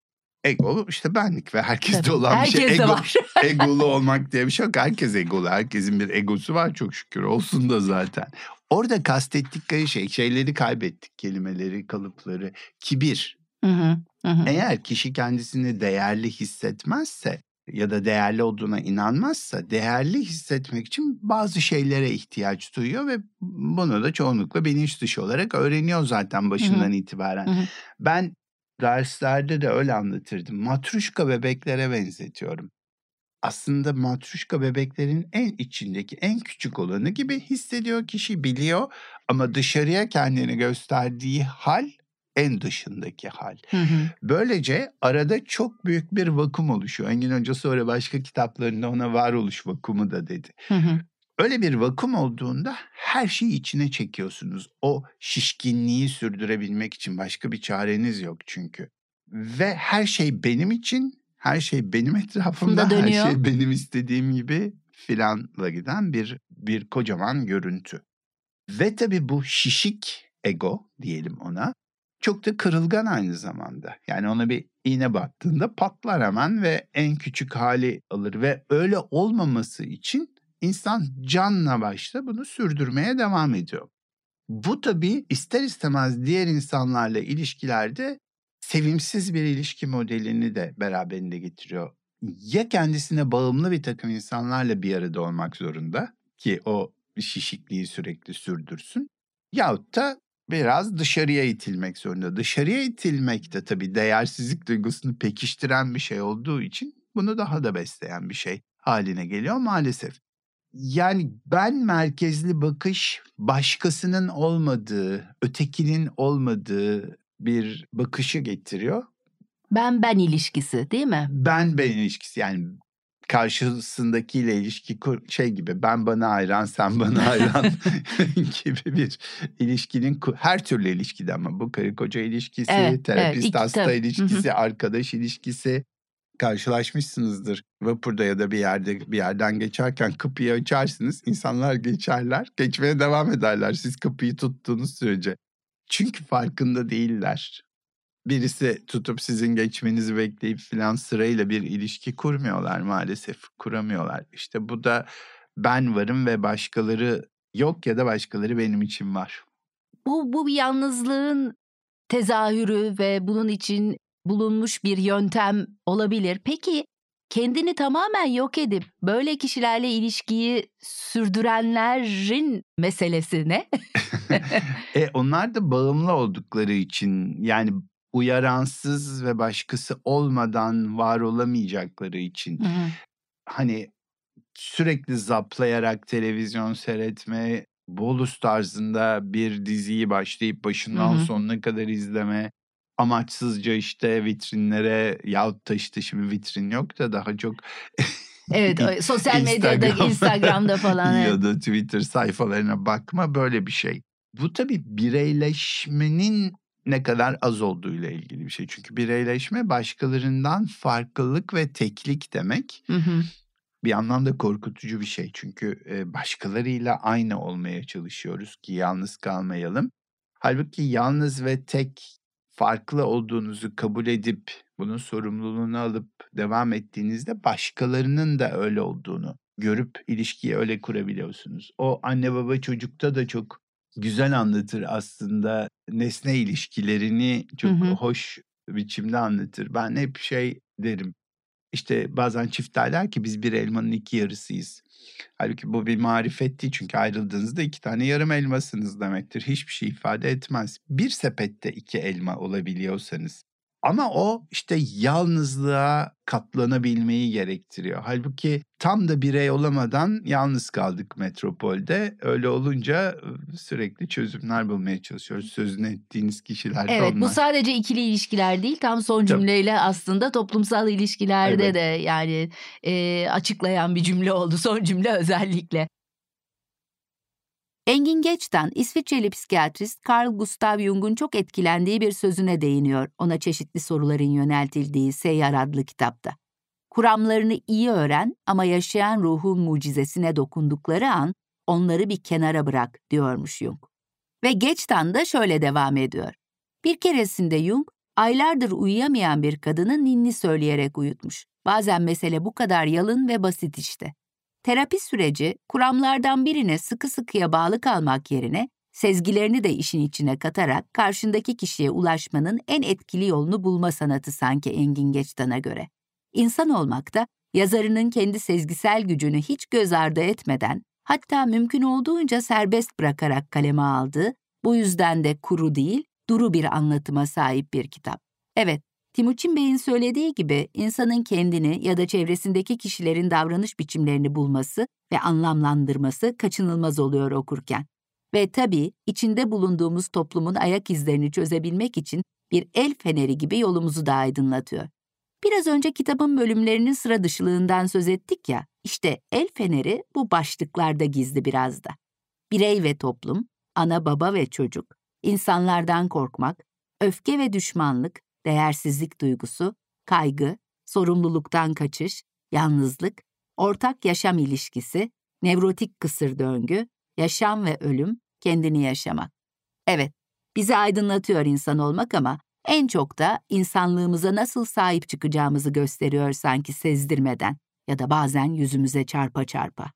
Ego işte benlik ve herkeste Tabii, olan bir şey. Ego, var. egolu olmak diye bir şey yok. Herkes egolu. Herkesin bir egosu var çok şükür. Olsun da zaten. Orada kastettikleri şey şeyleri kaybettik. Kelimeleri, kalıpları. Kibir. Hı hı, hı. Eğer kişi kendisini değerli hissetmezse ya da değerli olduğuna inanmazsa değerli hissetmek için bazı şeylere ihtiyaç duyuyor ve bunu da çoğunlukla bilinç dışı olarak öğreniyor zaten başından itibaren. Hı hı. Ben derslerde de öyle anlatırdım. Matruşka bebeklere benzetiyorum. Aslında matruşka bebeklerin en içindeki en küçük olanı gibi hissediyor kişi biliyor ama dışarıya kendini gösterdiği hal en dışındaki hal. Hı hı. Böylece arada çok büyük bir vakum oluşuyor. Engin Hoca sonra başka kitaplarında ona varoluş vakumu da dedi. Hı hı. Öyle bir vakum olduğunda her şeyi içine çekiyorsunuz. O şişkinliği sürdürebilmek için başka bir çareniz yok çünkü. Ve her şey benim için, her şey benim etrafımda, her şey benim istediğim gibi filanla giden bir bir kocaman görüntü. Ve tabii bu şişik ego diyelim ona çok da kırılgan aynı zamanda. Yani ona bir iğne battığında patlar hemen ve en küçük hali alır ve öyle olmaması için insan canla başla bunu sürdürmeye devam ediyor. Bu tabii ister istemez diğer insanlarla ilişkilerde sevimsiz bir ilişki modelini de beraberinde getiriyor. Ya kendisine bağımlı bir takım insanlarla bir arada olmak zorunda ki o şişikliği sürekli sürdürsün. Yahut da biraz dışarıya itilmek zorunda. Dışarıya itilmek de tabii değersizlik duygusunu pekiştiren bir şey olduğu için bunu daha da besleyen bir şey haline geliyor maalesef. Yani ben merkezli bakış başkasının olmadığı, ötekinin olmadığı bir bakışı getiriyor. Ben ben ilişkisi değil mi? Ben ben ilişkisi yani karşısındakiyle ilişki kur, şey gibi ben bana hayran sen bana hayran gibi bir ilişkinin her türlü ilişkide ama bu karı koca ilişkisi, Evet, evet, terapist iki- hasta tabii. ilişkisi, arkadaş ilişkisi karşılaşmışsınızdır. Vapurda ya da bir yerde bir yerden geçerken kapıyı açarsınız. insanlar geçerler. Geçmeye devam ederler siz kapıyı tuttuğunuz sürece. Çünkü farkında değiller. Birisi tutup sizin geçmenizi bekleyip filan sırayla bir ilişki kurmuyorlar maalesef. Kuramıyorlar. İşte bu da ben varım ve başkaları yok ya da başkaları benim için var. Bu, bu bir yalnızlığın tezahürü ve bunun için bulunmuş bir yöntem olabilir. Peki kendini tamamen yok edip böyle kişilerle ilişkiyi sürdürenlerin meselesi ne? e onlar da bağımlı oldukları için yani uyaransız ve başkası olmadan var olamayacakları için hani sürekli zaplayarak televizyon seyretme, bolus tarzında bir diziyi başlayıp başından Hı hı. sonuna kadar izleme, amaçsızca işte vitrinlere yahut da işte şimdi vitrin yok da daha çok evet, sosyal medyada, Instagram Instagram'da falan. evet. ya da Twitter sayfalarına bakma böyle bir şey. Bu tabii bireyleşmenin ne kadar az olduğuyla ilgili bir şey. Çünkü bireyleşme başkalarından farklılık ve teklik demek. Hı hı. Bir yandan da korkutucu bir şey. Çünkü başkalarıyla aynı olmaya çalışıyoruz ki yalnız kalmayalım. Halbuki yalnız ve tek farklı olduğunuzu kabul edip bunun sorumluluğunu alıp devam ettiğinizde başkalarının da öyle olduğunu görüp ilişkiyi öyle kurabiliyorsunuz. O anne baba çocukta da çok güzel anlatır aslında nesne ilişkilerini çok Hı hı. hoş biçimde anlatır. Ben hep şey derim. İşte bazen çift derler ki biz bir elmanın iki yarısıyız. Halbuki bu bir marifet değil çünkü ayrıldığınızda iki tane yarım elmasınız demektir. Hiçbir şey ifade etmez. Bir sepette iki elma olabiliyorsanız ama o işte yalnızlığa katlanabilmeyi gerektiriyor. Halbuki tam da birey olamadan yalnız kaldık metropolde. Öyle olunca sürekli çözümler bulmaya çalışıyoruz. Sözünü ettiğiniz kişiler Evet onlar. bu sadece ikili ilişkiler değil tam son Tabii. cümleyle aslında toplumsal ilişkilerde Evet. de yani e, açıklayan bir cümle oldu son cümle özellikle. Engin Geç'ten İsviçreli psikiyatrist Carl Gustav Jung'un çok etkilendiği bir sözüne değiniyor ona çeşitli soruların yöneltildiği Seyyar adlı kitapta. Kuramlarını iyi öğren ama yaşayan ruhun mucizesine dokundukları an onları bir kenara bırak diyormuş Jung. Ve Geç'ten de şöyle devam ediyor. Bir keresinde Jung, aylardır uyuyamayan bir kadını ninni söyleyerek uyutmuş. Bazen mesele bu kadar yalın ve basit işte. Terapi süreci kuramlardan birine sıkı sıkıya bağlı kalmak yerine sezgilerini de işin içine katarak karşındaki kişiye ulaşmanın en etkili yolunu bulma sanatı sanki Engin Geçtan'a göre. İnsan olmak da yazarının kendi sezgisel gücünü hiç göz ardı etmeden hatta mümkün olduğunca serbest bırakarak kaleme aldığı, bu yüzden de kuru değil, duru bir anlatıma sahip bir kitap. Evet, Timuçin Bey'in söylediği gibi insanın kendini ya da çevresindeki kişilerin davranış biçimlerini bulması ve anlamlandırması kaçınılmaz oluyor okurken. Ve tabii içinde bulunduğumuz toplumun ayak izlerini çözebilmek için bir el feneri gibi yolumuzu da aydınlatıyor. Biraz önce kitabın bölümlerinin sıra dışılığından söz ettik ya, işte el feneri bu başlıklarda gizli biraz da. Birey ve toplum, ana baba ve çocuk, insanlardan korkmak, öfke ve düşmanlık, değersizlik duygusu, kaygı, sorumluluktan kaçış, yalnızlık, ortak yaşam ilişkisi, nevrotik kısır döngü, yaşam ve ölüm, kendini yaşamak. Evet, bizi aydınlatıyor insan olmak ama en çok da insanlığımıza nasıl sahip çıkacağımızı gösteriyor sanki sezdirmeden ya da bazen yüzümüze çarpa çarpa.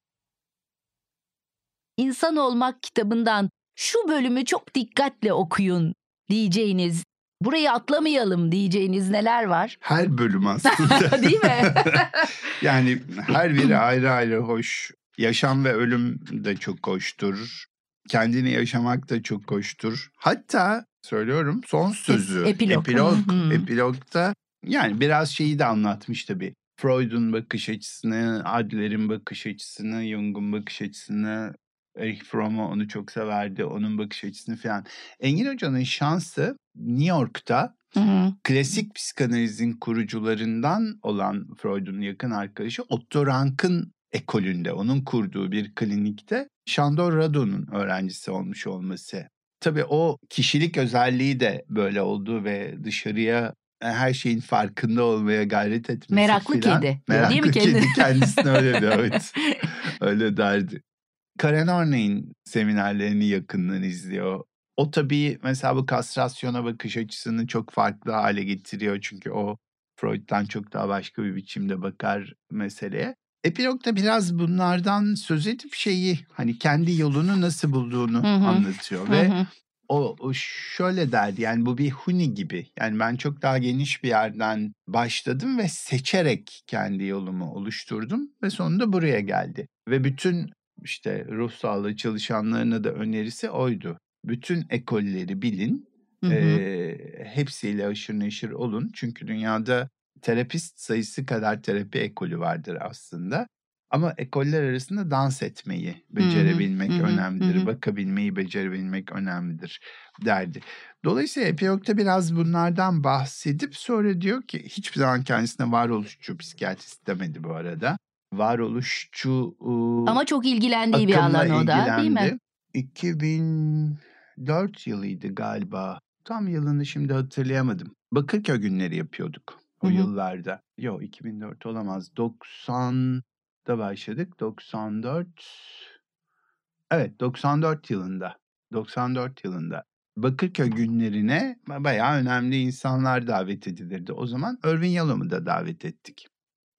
İnsan Olmak kitabından şu bölümü çok dikkatle okuyun diyeceğiniz, burayı atlamayalım diyeceğiniz neler var? Her bölüm aslında. Değil mi? yani her biri ayrı ayrı hoş. Yaşam ve ölüm de çok hoştur. Kendini yaşamak da çok hoştur. Hatta söylüyorum son sözü. epilog. Epilog. Epilogda yani biraz şeyi de anlatmış tabii. Freud'un bakış açısını, Adler'in bakış açısını, Jung'un bakış açısını, Erich Fromm'u onu çok severdi. Onun bakış açısını falan. Engin Hoca'nın şansı New York'ta Hı hı. klasik psikanalizin kurucularından olan Freud'un yakın arkadaşı Otto Rank'ın ekolünde, onun kurduğu bir klinikte Shandor Rado'nun öğrencisi olmuş olması. Tabii o kişilik özelliği de böyle oldu ve dışarıya e, her şeyin farkında olmaya gayret etmesi Meraklı filan. kedi Meraklı değil mi kedi kendi? kendisine öyle diyor evet. öyle derdi. Karen Horney'in seminerlerini yakından izliyor. O tabii mesela bu kastrasyona bakış açısını çok farklı hale getiriyor. Çünkü o Freud'dan çok daha başka bir biçimde bakar meseleye. Epilog'da biraz bunlardan söz edip şeyi hani kendi yolunu nasıl bulduğunu Hı hı. anlatıyor. Ve hı. o, o şöyle derdi yani bu bir huni gibi. Yani ben çok daha geniş bir yerden başladım ve seçerek kendi yolumu oluşturdum ve sonunda buraya geldi. Ve bütün işte ruh sağlığı çalışanlarına da önerisi oydu bütün ekolleri bilin. Hı hı. E, hepsiyle aşırı neşir olun. Çünkü dünyada terapist sayısı kadar terapi ekolü vardır aslında. Ama ekoller arasında dans etmeyi becerebilmek hı hı, önemlidir. Hı hı. Bakabilmeyi becerebilmek önemlidir derdi. Dolayısıyla Epiyok'ta biraz bunlardan bahsedip sonra diyor ki hiçbir zaman kendisine varoluşçu psikiyatrist demedi bu arada. Varoluşçu ıı, Ama çok ilgilendiği bir alan o da değil mi? 2000 4 yılıydı galiba. Tam yılını şimdi hatırlayamadım. Bakırköy günleri yapıyorduk o Hı-hı. yıllarda. Yo 2004 olamaz. 90'da başladık. 94 Evet 94 yılında. 94 yılında Bakırköy günlerine bayağı önemli insanlar davet edilirdi. O zaman Örvin Yalom'u da davet ettik.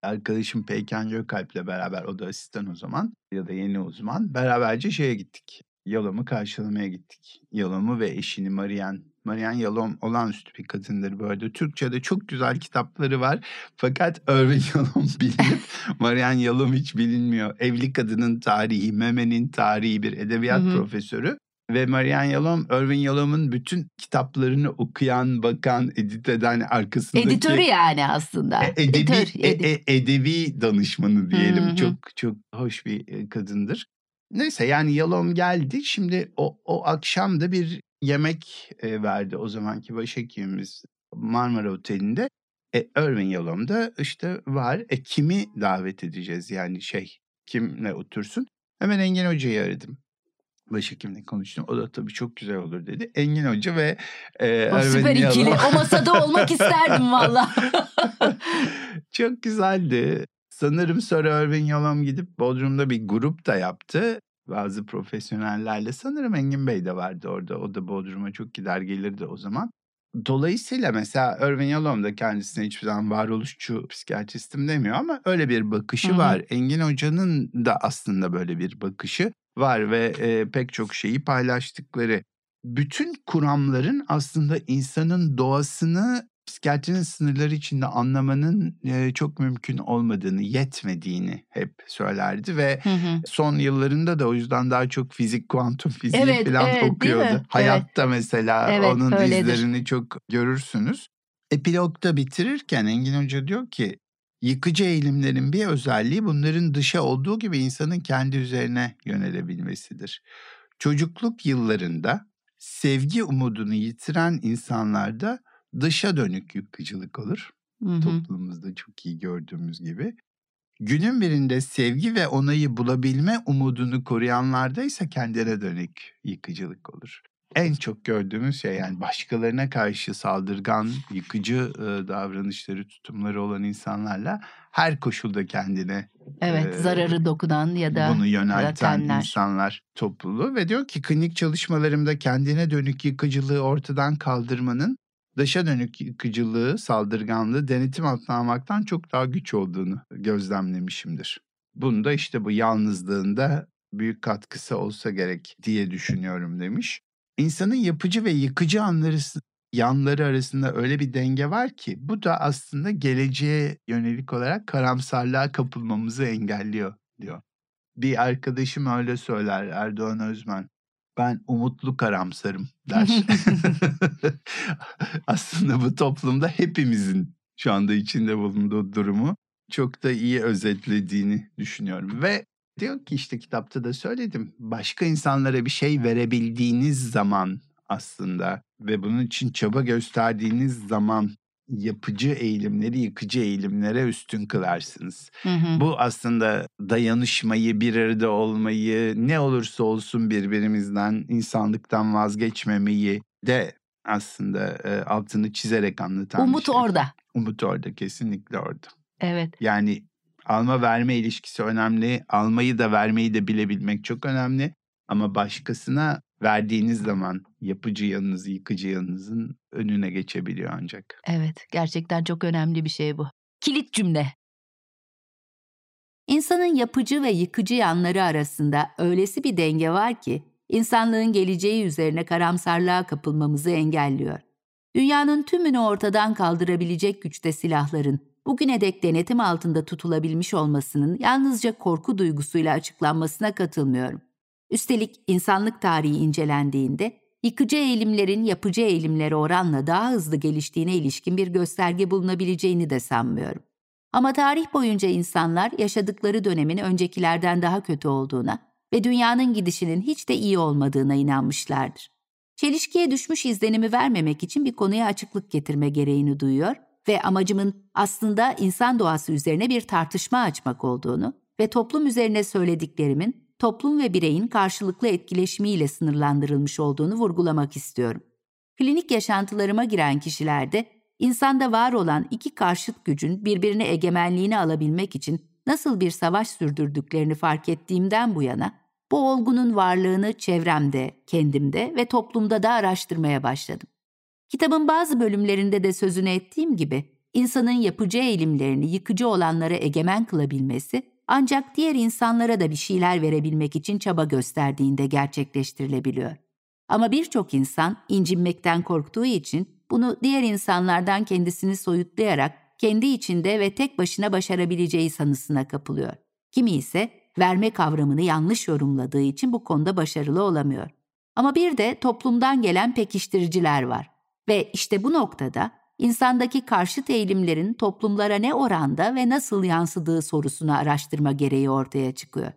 Arkadaşım Peykan Gökalp'le beraber o da asistan o zaman ya da yeni uzman beraberce şeye gittik. Yalom'u karşılamaya gittik. Yalom'u ve eşini Marian. Marian Yalom olağanüstü bir kadındır bu arada. Türkçe'de çok güzel kitapları var. Fakat Irving Yalom bilinip Marian Yalom hiç bilinmiyor. Evli Kadının Tarihi, Meme'nin Tarihi bir edebiyat hı hı. profesörü. Ve Marian Yalom, Irving Yalom'un bütün kitaplarını okuyan, bakan, edit eden arkasındaki... Editörü yani aslında. E, edebi, Editör, e, e, edebi danışmanı diyelim. Hı hı. Çok çok hoş bir kadındır. Neyse yani Yalom geldi. Şimdi o, o akşam da bir yemek e, verdi o zamanki başhekimimiz Marmara Oteli'nde. E, Irving Yalom da işte var. E, kimi davet edeceğiz yani şey kimle otursun? Hemen Engin Hoca'yı aradım başhekimle konuştum. O da tabii çok güzel olur dedi. Engin Hoca ve e, o süper ikili. O masada olmak isterdim valla. çok güzeldi. Sanırım sonra Irving Yalom gidip Bodrum'da bir grup da yaptı. Bazı profesyonellerle. Sanırım Engin Bey de vardı orada. O da Bodrum'a çok gider gelirdi o zaman. Dolayısıyla mesela Irving Yalom da kendisine hiçbir zaman varoluşçu psikiyatristim demiyor ama öyle bir bakışı Hı-hı. var. Engin Hoca'nın da aslında böyle bir bakışı var ve e, pek çok şeyi paylaştıkları. Bütün kuramların aslında insanın doğasını psikiyatrinin sınırları içinde anlamanın e, çok mümkün olmadığını, yetmediğini hep söylerdi ve hı hı. son yıllarında da o yüzden daha çok fizik, kuantum fiziği evet, falan evet, okuyordu. Hayatta evet. mesela evet, onun öyledir. izlerini çok görürsünüz. Epilogda bitirirken Engin Hoca diyor ki Yıkıcı eğilimlerin bir özelliği bunların dışa olduğu gibi insanın kendi üzerine yönelebilmesidir. Çocukluk yıllarında sevgi umudunu yitiren insanlarda dışa dönük yıkıcılık olur. Hı hı. Toplumumuzda çok iyi gördüğümüz gibi. Günün birinde sevgi ve onayı bulabilme umudunu koruyanlarda ise kendine dönük yıkıcılık olur en çok gördüğümüz şey yani başkalarına karşı saldırgan, yıkıcı e, davranışları, tutumları olan insanlarla her koşulda kendine evet e, zararı dokunan ya da bunu yönelten insanlar topluluğu ve diyor ki klinik çalışmalarımda kendine dönük yıkıcılığı ortadan kaldırmanın dışa dönük yıkıcılığı, saldırganlığı denetim altına almaktan çok daha güç olduğunu gözlemlemişimdir. Bunu da işte bu yalnızlığında büyük katkısı olsa gerek diye düşünüyorum demiş insanın yapıcı ve yıkıcı anları yanları arasında öyle bir denge var ki bu da aslında geleceğe yönelik olarak karamsarlığa kapılmamızı engelliyor diyor. Bir arkadaşım öyle söyler Erdoğan Özmen. Ben umutlu karamsarım der. aslında bu toplumda hepimizin şu anda içinde bulunduğu durumu çok da iyi özetlediğini düşünüyorum. Ve Diyor ki işte kitapta da söyledim. Başka insanlara bir şey verebildiğiniz zaman aslında ve bunun için çaba gösterdiğiniz zaman yapıcı eğilimleri yıkıcı eğilimlere üstün kılarsınız. Hı hı. Bu aslında dayanışmayı, bir arada olmayı, ne olursa olsun birbirimizden, insanlıktan vazgeçmemeyi de aslında e, altını çizerek anlatan Umut şey. orada. Umut orada, kesinlikle orada. Evet. Yani alma verme ilişkisi önemli. Almayı da vermeyi de bilebilmek çok önemli. Ama başkasına verdiğiniz zaman yapıcı yanınız, yıkıcı yanınızın önüne geçebiliyor ancak. Evet, gerçekten çok önemli bir şey bu. Kilit cümle. İnsanın yapıcı ve yıkıcı yanları arasında öylesi bir denge var ki insanlığın geleceği üzerine karamsarlığa kapılmamızı engelliyor. Dünyanın tümünü ortadan kaldırabilecek güçte silahların bugüne dek denetim altında tutulabilmiş olmasının yalnızca korku duygusuyla açıklanmasına katılmıyorum. Üstelik insanlık tarihi incelendiğinde yıkıcı eğilimlerin yapıcı eğilimlere oranla daha hızlı geliştiğine ilişkin bir gösterge bulunabileceğini de sanmıyorum. Ama tarih boyunca insanlar yaşadıkları dönemin öncekilerden daha kötü olduğuna ve dünyanın gidişinin hiç de iyi olmadığına inanmışlardır. Çelişkiye düşmüş izlenimi vermemek için bir konuya açıklık getirme gereğini duyuyor ve amacımın aslında insan doğası üzerine bir tartışma açmak olduğunu ve toplum üzerine söylediklerimin toplum ve bireyin karşılıklı etkileşimiyle sınırlandırılmış olduğunu vurgulamak istiyorum. Klinik yaşantılarıma giren kişilerde insanda var olan iki karşıt gücün birbirine egemenliğini alabilmek için nasıl bir savaş sürdürdüklerini fark ettiğimden bu yana bu olgunun varlığını çevremde, kendimde ve toplumda da araştırmaya başladım. Kitabın bazı bölümlerinde de sözünü ettiğim gibi insanın yapıcı eğilimlerini yıkıcı olanlara egemen kılabilmesi ancak diğer insanlara da bir şeyler verebilmek için çaba gösterdiğinde gerçekleştirilebiliyor. Ama birçok insan incinmekten korktuğu için bunu diğer insanlardan kendisini soyutlayarak kendi içinde ve tek başına başarabileceği sanısına kapılıyor. Kimi ise verme kavramını yanlış yorumladığı için bu konuda başarılı olamıyor. Ama bir de toplumdan gelen pekiştiriciler var. Ve işte bu noktada insandaki karşıt eğilimlerin toplumlara ne oranda ve nasıl yansıdığı sorusunu araştırma gereği ortaya çıkıyor.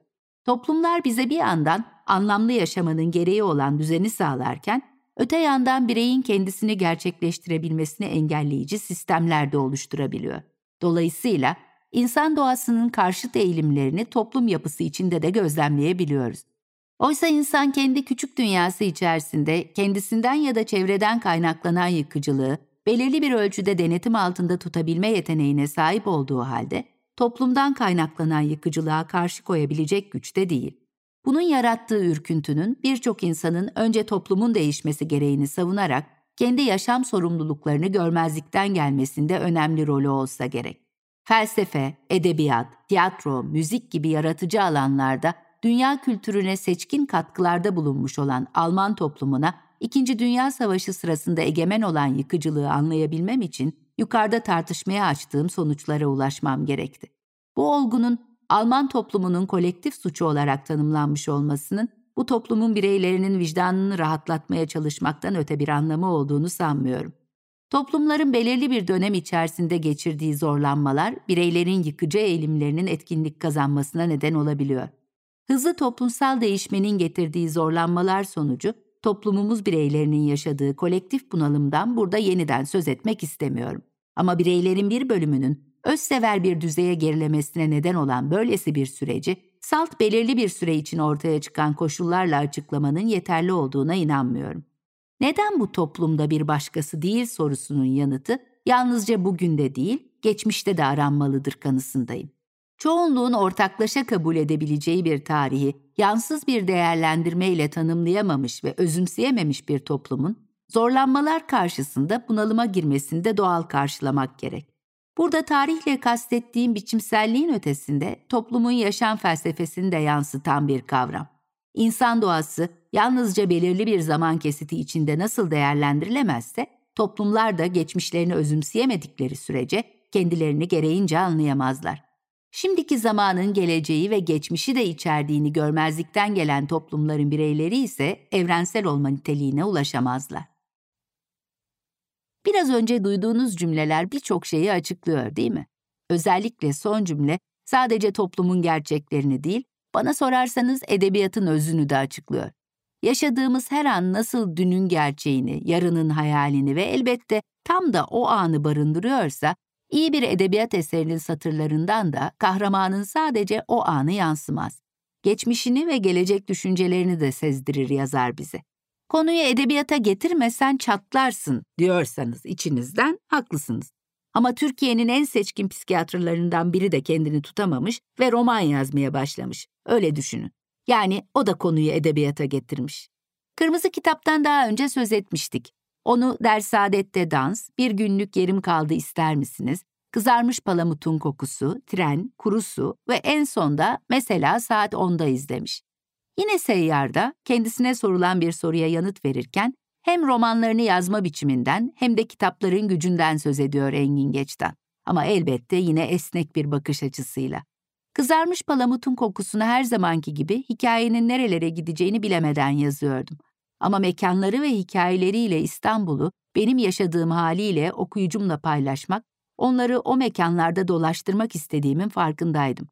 Toplumlar bize bir yandan anlamlı yaşamanın gereği olan düzeni sağlarken, öte yandan bireyin kendisini gerçekleştirebilmesini engelleyici sistemler de oluşturabiliyor. Dolayısıyla insan doğasının karşıt eğilimlerini toplum yapısı içinde de gözlemleyebiliyoruz. Oysa insan kendi küçük dünyası içerisinde kendisinden ya da çevreden kaynaklanan yıkıcılığı belirli bir ölçüde denetim altında tutabilme yeteneğine sahip olduğu halde toplumdan kaynaklanan yıkıcılığa karşı koyabilecek güçte değil. Bunun yarattığı ürküntünün birçok insanın önce toplumun değişmesi gereğini savunarak kendi yaşam sorumluluklarını görmezlikten gelmesinde önemli rolü olsa gerek. Felsefe, edebiyat, tiyatro, müzik gibi yaratıcı alanlarda dünya kültürüne seçkin katkılarda bulunmuş olan Alman toplumuna İkinci Dünya Savaşı sırasında egemen olan yıkıcılığı anlayabilmem için yukarıda tartışmaya açtığım sonuçlara ulaşmam gerekti. Bu olgunun Alman toplumunun kolektif suçu olarak tanımlanmış olmasının bu toplumun bireylerinin vicdanını rahatlatmaya çalışmaktan öte bir anlamı olduğunu sanmıyorum. Toplumların belirli bir dönem içerisinde geçirdiği zorlanmalar bireylerin yıkıcı eğilimlerinin etkinlik kazanmasına neden olabiliyor. Hızlı toplumsal değişmenin getirdiği zorlanmalar sonucu toplumumuz bireylerinin yaşadığı kolektif bunalımdan burada yeniden söz etmek istemiyorum. Ama bireylerin bir bölümünün özsever bir düzeye gerilemesine neden olan böylesi bir süreci, salt belirli bir süre için ortaya çıkan koşullarla açıklamanın yeterli olduğuna inanmıyorum. Neden bu toplumda bir başkası değil sorusunun yanıtı yalnızca bugün de değil, geçmişte de aranmalıdır kanısındayım. Çoğunluğun ortaklaşa kabul edebileceği bir tarihi yansız bir değerlendirme ile tanımlayamamış ve özümseyememiş bir toplumun zorlanmalar karşısında bunalıma girmesini de doğal karşılamak gerek. Burada tarihle kastettiğim biçimselliğin ötesinde toplumun yaşam felsefesini de yansıtan bir kavram. İnsan doğası yalnızca belirli bir zaman kesiti içinde nasıl değerlendirilemezse, toplumlar da geçmişlerini özümseyemedikleri sürece kendilerini gereğince anlayamazlar. Şimdiki zamanın geleceği ve geçmişi de içerdiğini görmezlikten gelen toplumların bireyleri ise evrensel olma niteliğine ulaşamazlar. Biraz önce duyduğunuz cümleler birçok şeyi açıklıyor değil mi? Özellikle son cümle sadece toplumun gerçeklerini değil, bana sorarsanız edebiyatın özünü de açıklıyor. Yaşadığımız her an nasıl dünün gerçeğini, yarının hayalini ve elbette tam da o anı barındırıyorsa, iyi bir edebiyat eserinin satırlarından da kahramanın sadece o anı yansımaz. Geçmişini ve gelecek düşüncelerini de sezdirir yazar bize konuyu edebiyata getirmesen çatlarsın diyorsanız içinizden haklısınız. Ama Türkiye'nin en seçkin psikiyatrlarından biri de kendini tutamamış ve roman yazmaya başlamış. Öyle düşünün. Yani o da konuyu edebiyata getirmiş. Kırmızı kitaptan daha önce söz etmiştik. Onu Dersaadet'te dans, bir günlük yerim kaldı ister misiniz? Kızarmış palamutun kokusu, tren, kuru su ve en sonda mesela saat 10'da izlemiş. Yine seyyarda kendisine sorulan bir soruya yanıt verirken hem romanlarını yazma biçiminden hem de kitapların gücünden söz ediyor Engin Geç'ten. Ama elbette yine esnek bir bakış açısıyla. Kızarmış palamutun kokusunu her zamanki gibi hikayenin nerelere gideceğini bilemeden yazıyordum. Ama mekanları ve hikayeleriyle İstanbul'u benim yaşadığım haliyle okuyucumla paylaşmak, onları o mekanlarda dolaştırmak istediğimin farkındaydım.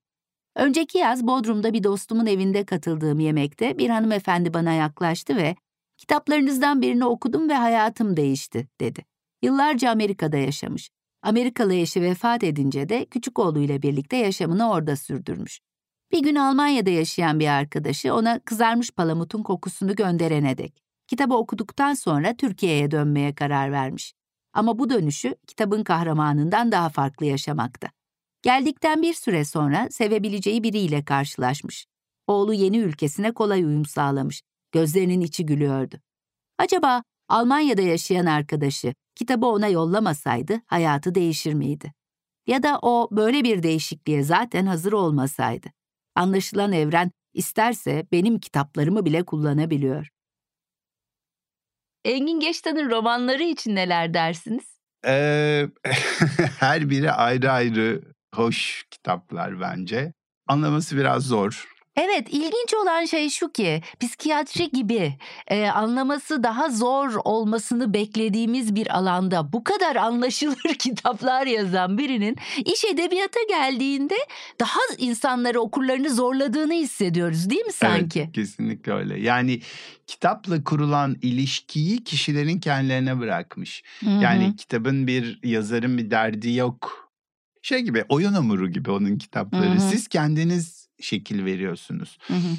Önceki yaz Bodrum'da bir dostumun evinde katıldığım yemekte bir hanımefendi bana yaklaştı ve "Kitaplarınızdan birini okudum ve hayatım değişti." dedi. Yıllarca Amerika'da yaşamış. Amerikalı eşi vefat edince de küçük oğluyla birlikte yaşamını orada sürdürmüş. Bir gün Almanya'da yaşayan bir arkadaşı ona kızarmış palamutun kokusunu gönderene dek. Kitabı okuduktan sonra Türkiye'ye dönmeye karar vermiş. Ama bu dönüşü kitabın kahramanından daha farklı yaşamakta. Geldikten bir süre sonra sevebileceği biriyle karşılaşmış. Oğlu yeni ülkesine kolay uyum sağlamış. Gözlerinin içi gülüyordu. Acaba Almanya'da yaşayan arkadaşı kitabı ona yollamasaydı hayatı değişir miydi? Ya da o böyle bir değişikliğe zaten hazır olmasaydı. Anlaşılan evren isterse benim kitaplarımı bile kullanabiliyor. Engin Geçtan'ın romanları için neler dersiniz? Ee, her biri ayrı ayrı hoş kitaplar bence. Anlaması biraz zor. Evet, ilginç olan şey şu ki psikiyatri gibi e, anlaması daha zor olmasını beklediğimiz bir alanda bu kadar anlaşılır kitaplar yazan birinin iş edebiyata geldiğinde daha insanları okurlarını zorladığını hissediyoruz değil mi sanki? Evet, kesinlikle öyle. Yani kitapla kurulan ilişkiyi kişilerin kendilerine bırakmış. Hı hı. Yani kitabın bir yazarın bir derdi yok. Şey gibi oyun hamuru gibi onun kitapları. Hı hı. Siz kendiniz şekil veriyorsunuz. Hı hı.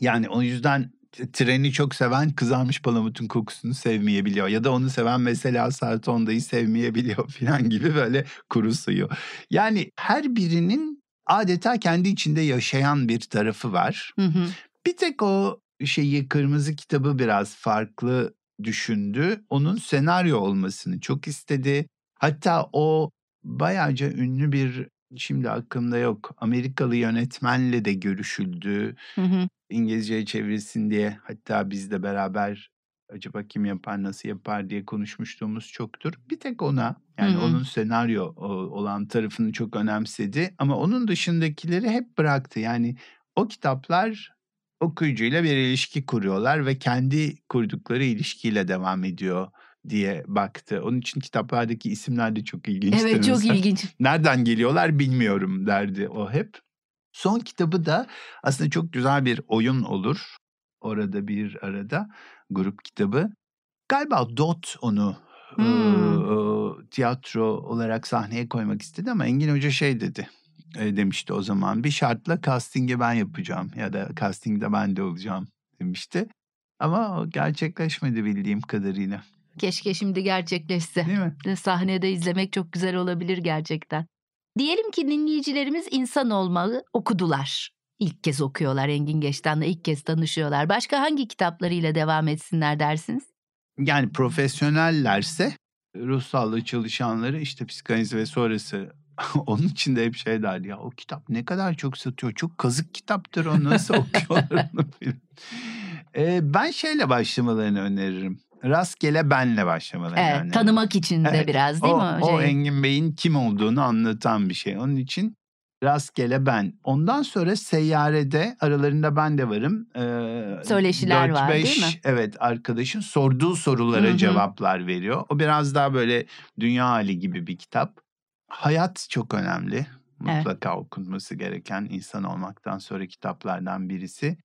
Yani o yüzden treni çok seven kızarmış palamutun kokusunu sevmeyebiliyor. Ya da onu seven mesela saat 10'dayı sevmeyebiliyor falan gibi böyle kuru suyu. Yani her birinin adeta kendi içinde yaşayan bir tarafı var. Hı hı. Bir tek o şeyi kırmızı kitabı biraz farklı düşündü. Onun senaryo olmasını çok istedi. Hatta o bayağıca ünlü bir şimdi aklımda yok. Amerikalı yönetmenle de görüşüldü. Hı hı. İngilizceye çevirsin diye. Hatta biz de beraber acaba kim yapar nasıl yapar diye konuşmuşluğumuz çoktur. Bir tek ona yani Hı hı. onun senaryo olan tarafını çok önemsedi. Ama onun dışındakileri hep bıraktı. Yani o kitaplar okuyucuyla bir ilişki kuruyorlar ve kendi kurdukları ilişkiyle devam ediyor diye baktı. Onun için kitaplardaki isimler de çok ilginçtir. Evet çok mesela. ilginç. Nereden geliyorlar bilmiyorum derdi o hep. Son kitabı da aslında çok güzel bir oyun olur. Orada bir arada grup kitabı. Galiba Dot onu Hmm. e, tiyatro olarak sahneye koymak istedi ama Engin Hoca şey dedi. e, demişti o zaman bir şartla casting'i ben yapacağım ya da casting'de ben de olacağım demişti. Ama gerçekleşmedi bildiğim kadarıyla. Keşke şimdi gerçekleşse. Değil mi? De Sahnede izlemek çok güzel olabilir gerçekten. Diyelim ki dinleyicilerimiz insan olmağı okudular. İlk kez okuyorlar Engin Geçtan'la ilk kez tanışıyorlar. Başka hangi kitaplarıyla devam etsinler dersiniz? Yani profesyonellerse ruh sağlığı çalışanları işte psikanaliz ve sonrası onun için de hep şey derdi ya o kitap ne kadar çok satıyor çok kazık kitaptır o nasıl okuyorlar onu. Ee, ben şeyle başlamalarını öneririm. Rastgele benle başlamalarını Evet, öneririm. tanımak için de Evet, biraz değil o, mi? o Şey, Engin Bey'in kim olduğunu anlatan bir şey. Onun için rastgele ben. Ondan sonra seyyarede aralarında ben de varım. Ee, Söyleşiler var, değil 4-5, mi? Evet arkadaşın sorduğu sorulara Hı hı. cevaplar veriyor. O biraz daha böyle dünya hali gibi bir kitap. Hayat çok önemli. Mutlaka okunması gereken insan olmaktan sonra kitaplardan birisi.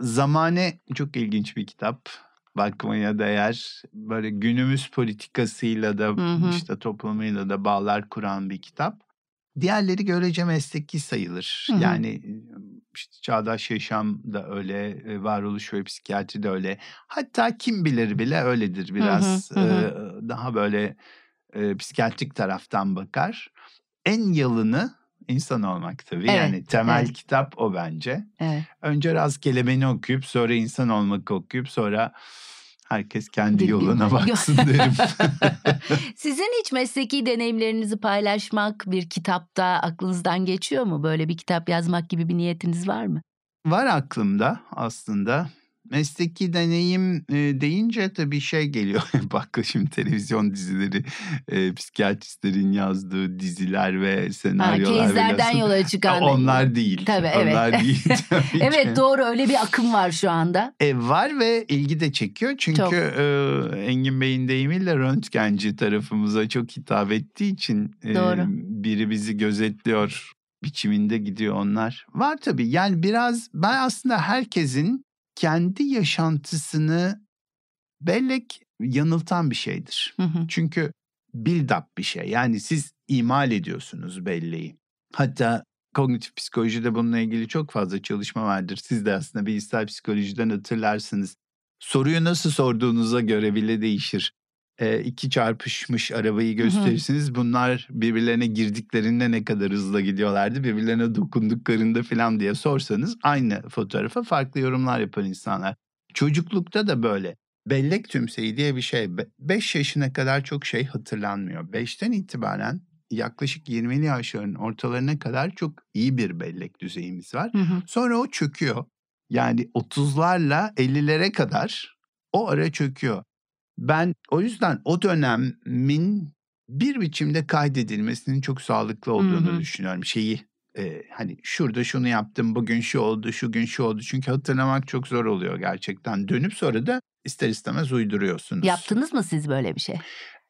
Zamane çok ilginç bir kitap. Bakmaya değer. Böyle günümüz politikasıyla da Hı hı. işte toplumuyla da bağlar kuran bir kitap. Diğerleri görece mesleki sayılır. Hı hı. Yani işte çağdaş yaşam da öyle, varoluş ve psikiyatri de öyle. Hatta kim bilir bile öyledir biraz. hı hı. e, Daha böyle e, psikiyatrik taraftan bakar. En yalını insan olmak tabii. Evet, yani temel evet. kitap o bence. evet. Önce rastgele beni okuyup sonra insan olmak okuyup sonra herkes kendi yoluna baksın derim. Sizin hiç mesleki deneyimlerinizi paylaşmak bir kitapta aklınızdan geçiyor mu? Böyle bir kitap yazmak gibi bir niyetiniz var mı? Var aklımda aslında. Mesleki deneyim e, deyince tabii şey geliyor. Bak şimdi televizyon dizileri, e, psikiyatristlerin yazdığı diziler ve Ha, senaryolar. ve Keyizlerden yola çıkan. Onlar değil. Tabii, evet. Onlar değil tabii ki. Evet doğru öyle bir akım var şu anda. E, var ve ilgi de çekiyor. Çünkü Çok. e, Engin Bey'in deyimiyle röntgenci tarafımıza çok hitap ettiği için e, Doğru. biri bizi gözetliyor biçiminde gidiyor onlar. Var tabii yani biraz ben aslında herkesin kendi yaşantısını bellek yanıltan bir şeydir. Hı hı. Çünkü build up bir şey. Yani siz imal ediyorsunuz belleği. Hatta kognitif psikolojide bununla ilgili çok fazla çalışma vardır. Siz de aslında bilişsel psikolojiden hatırlarsınız. Soruyu nasıl sorduğunuza göre bile değişir. Ee, iki çarpışmış arabayı gösterirsiniz. Bunlar birbirlerine girdiklerinde ne kadar hızla gidiyorlardı, birbirlerine dokunduklarında falan diye sorsanız aynı fotoğrafa farklı yorumlar yapar insanlar. Çocuklukta da böyle. Bellek tümseyi diye bir şey. 5 yaşına kadar çok şey hatırlanmıyor. 5'ten itibaren yaklaşık 20'li yaşların ortalarına kadar çok iyi bir bellek düzeyimiz var. Hı hı. Sonra o çöküyor. Yani 30'larla 50'lere kadar o ara çöküyor. Ben o yüzden o dönemin bir biçimde kaydedilmesinin çok sağlıklı olduğunu Hı hı. düşünüyorum. Şeyi e, hani şurada şunu yaptım, bugün şu oldu, şu gün şu oldu. Çünkü hatırlamak çok zor oluyor gerçekten. Dönüp sonra da ister istemez uyduruyorsunuz. Yaptınız mı siz böyle bir şey?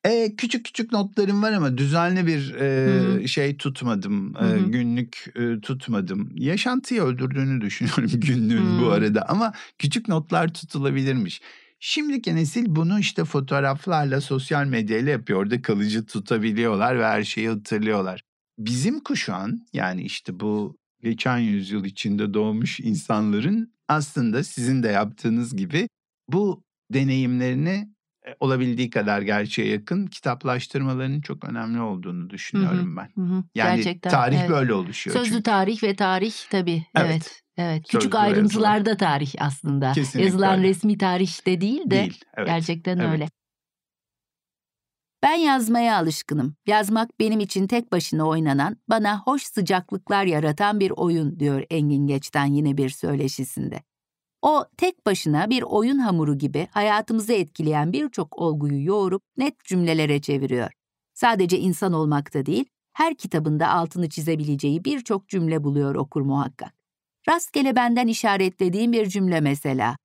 E, küçük küçük notlarım var ama düzenli bir e, şey tutmadım. E, günlük e, tutmadım. Yaşantıyı öldürdüğünü düşünüyorum günlüğün bu Hı. arada ama küçük notlar tutulabilirmiş. Şimdiki nesil bunu işte fotoğraflarla, sosyal medyayla yapıyor. Orada kalıcı tutabiliyorlar ve her şeyi hatırlıyorlar. Bizim kuşağın yani işte bu geçen yüzyıl içinde doğmuş insanların aslında sizin de yaptığınız gibi bu deneyimlerini olabildiği kadar gerçeğe yakın kitaplaştırmalarının çok önemli olduğunu düşünüyorum ben. Hı hı. Yani Gerçekten. tarih evet. böyle oluşuyor Sözlü çünkü. tarih ve tarih tabii. Evet. Evet. Evet. Küçük Sözlü ayrıntılarda tarih aslında. Kesinlikle Yazılan öyle. resmi tarih de değil de Değil. Evet. gerçekten Evet. öyle. Ben yazmaya alışkınım. Yazmak benim için tek başına oynanan, bana hoş sıcaklıklar yaratan bir oyun diyor Engin Geç'ten yine bir söyleşisinde. O tek başına bir oyun hamuru gibi hayatımızı etkileyen birçok olguyu yoğurup net cümlelere çeviriyor. Sadece insan olmakta değil, her kitabında altını çizebileceği birçok cümle buluyor okur muhakkak. Rastgele benden işaretlediğim bir cümle mesela.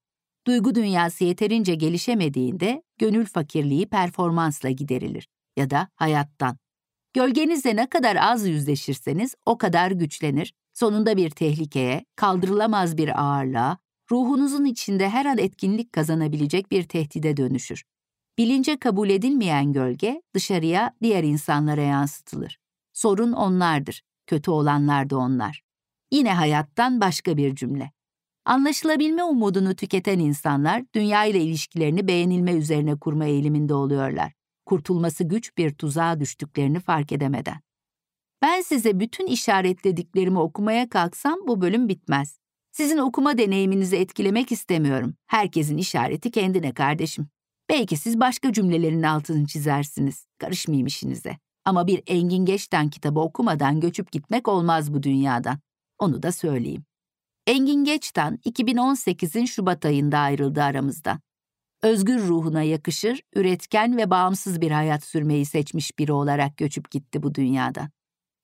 Duygu dünyası yeterince gelişemediğinde gönül fakirliği performansla giderilir ya da hayattan. Gölgenizle ne kadar az yüzleşirseniz o kadar güçlenir, sonunda bir tehlikeye, kaldırılamaz bir ağırlığa, ruhunuzun içinde her an etkinlik kazanabilecek bir tehdide dönüşür. Bilince kabul edilmeyen gölge dışarıya diğer insanlara yansıtılır. Sorun onlardır, kötü olanlar da onlar. Yine hayattan başka bir cümle. Anlaşılabilme umudunu tüketen insanlar dünya ile ilişkilerini beğenilme üzerine kurma eğiliminde oluyorlar. Kurtulması güç bir tuzağa düştüklerini fark edemeden. Ben size bütün işaretlediklerimi okumaya kalksam bu bölüm bitmez. Sizin okuma deneyiminizi etkilemek istemiyorum. Herkesin işareti kendine kardeşim. Belki siz başka cümlelerin altını çizersiniz. Karışmayayım işinize. Ama bir Engin Geç'ten kitabı okumadan göçüp gitmek olmaz bu dünyadan. Onu da söyleyeyim. Engin Geç'ten 2018'in Şubat ayında ayrıldı aramızdan. Özgür ruhuna yakışır, üretken ve bağımsız bir hayat sürmeyi seçmiş biri olarak göçüp gitti bu dünyadan.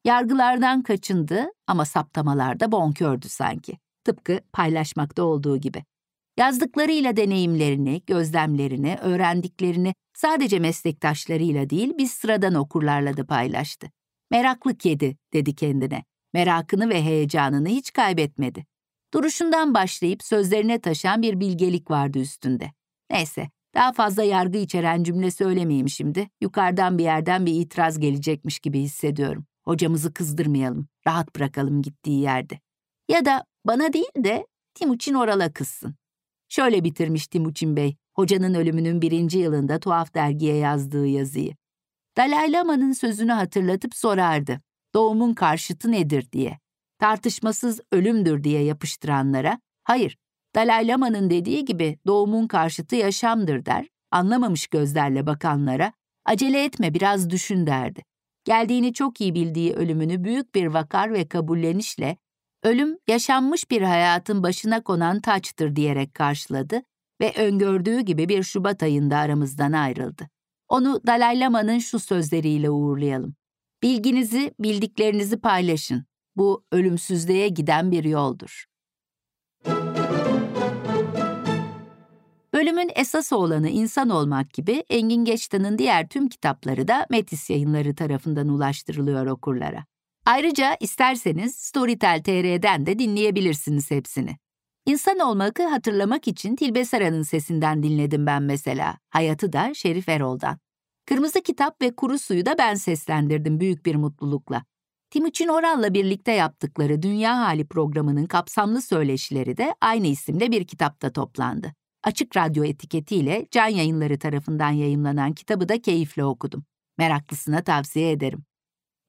Yargılardan kaçındı ama saptamalarda bonkördü sanki. Tıpkı paylaşmakta olduğu gibi. Yazdıklarıyla deneyimlerini, gözlemlerini, öğrendiklerini sadece meslektaşlarıyla değil biz sıradan okurlarla da paylaştı. Meraklı kedi dedi kendine. Merakını ve heyecanını hiç kaybetmedi. Duruşundan başlayıp sözlerine taşan bir bilgelik vardı üstünde. Neyse, daha fazla yargı içeren cümle söylemeyeyim şimdi. Yukarıdan bir yerden bir itiraz gelecekmiş gibi hissediyorum. Hocamızı kızdırmayalım, rahat bırakalım gittiği yerde. Ya da bana değil de Timuçin Oral'a kızsın. Şöyle bitirmiş Timuçin Bey, hocanın ölümünün birinci yılında tuhaf dergiye yazdığı yazıyı. Dalai Lama'nın sözünü hatırlatıp sorardı. Doğumun karşıtı nedir diye. Tartışmasız ölümdür diye yapıştıranlara, hayır, Dalai Lama'nın dediği gibi doğumun karşıtı yaşamdır der, anlamamış gözlerle bakanlara, acele etme biraz düşün derdi. Geldiğini çok iyi bildiği ölümünü büyük bir vakar ve kabullenişle ölüm yaşanmış bir hayatın başına konan taçtır diyerek karşıladı ve öngördüğü gibi bir Şubat ayında aramızdan ayrıldı. Onu Dalai Lama'nın şu sözleriyle uğurlayalım. Bilginizi, bildiklerinizi paylaşın. Bu ölümsüzlüğe giden bir yoldur. Bölümün esas olanı insan olmak gibi Engin Geçtan'ın diğer tüm kitapları da Metis yayınları tarafından ulaştırılıyor okurlara. Ayrıca isterseniz Storytel TR'den de dinleyebilirsiniz hepsini. İnsan olmakı hatırlamak için Tilbe Saran'ın sesinden dinledim ben mesela. Hayatı da Şerif Erol'dan. Kırmızı Kitap ve Kuru Suyu da ben seslendirdim büyük bir mutlulukla. Timuçin Oral'la birlikte yaptıkları Dünya Hali programının kapsamlı söyleşileri de aynı isimle bir kitapta toplandı. Açık Radyo etiketiyle Can Yayınları tarafından yayımlanan kitabı da keyifle okudum. Meraklısına tavsiye ederim.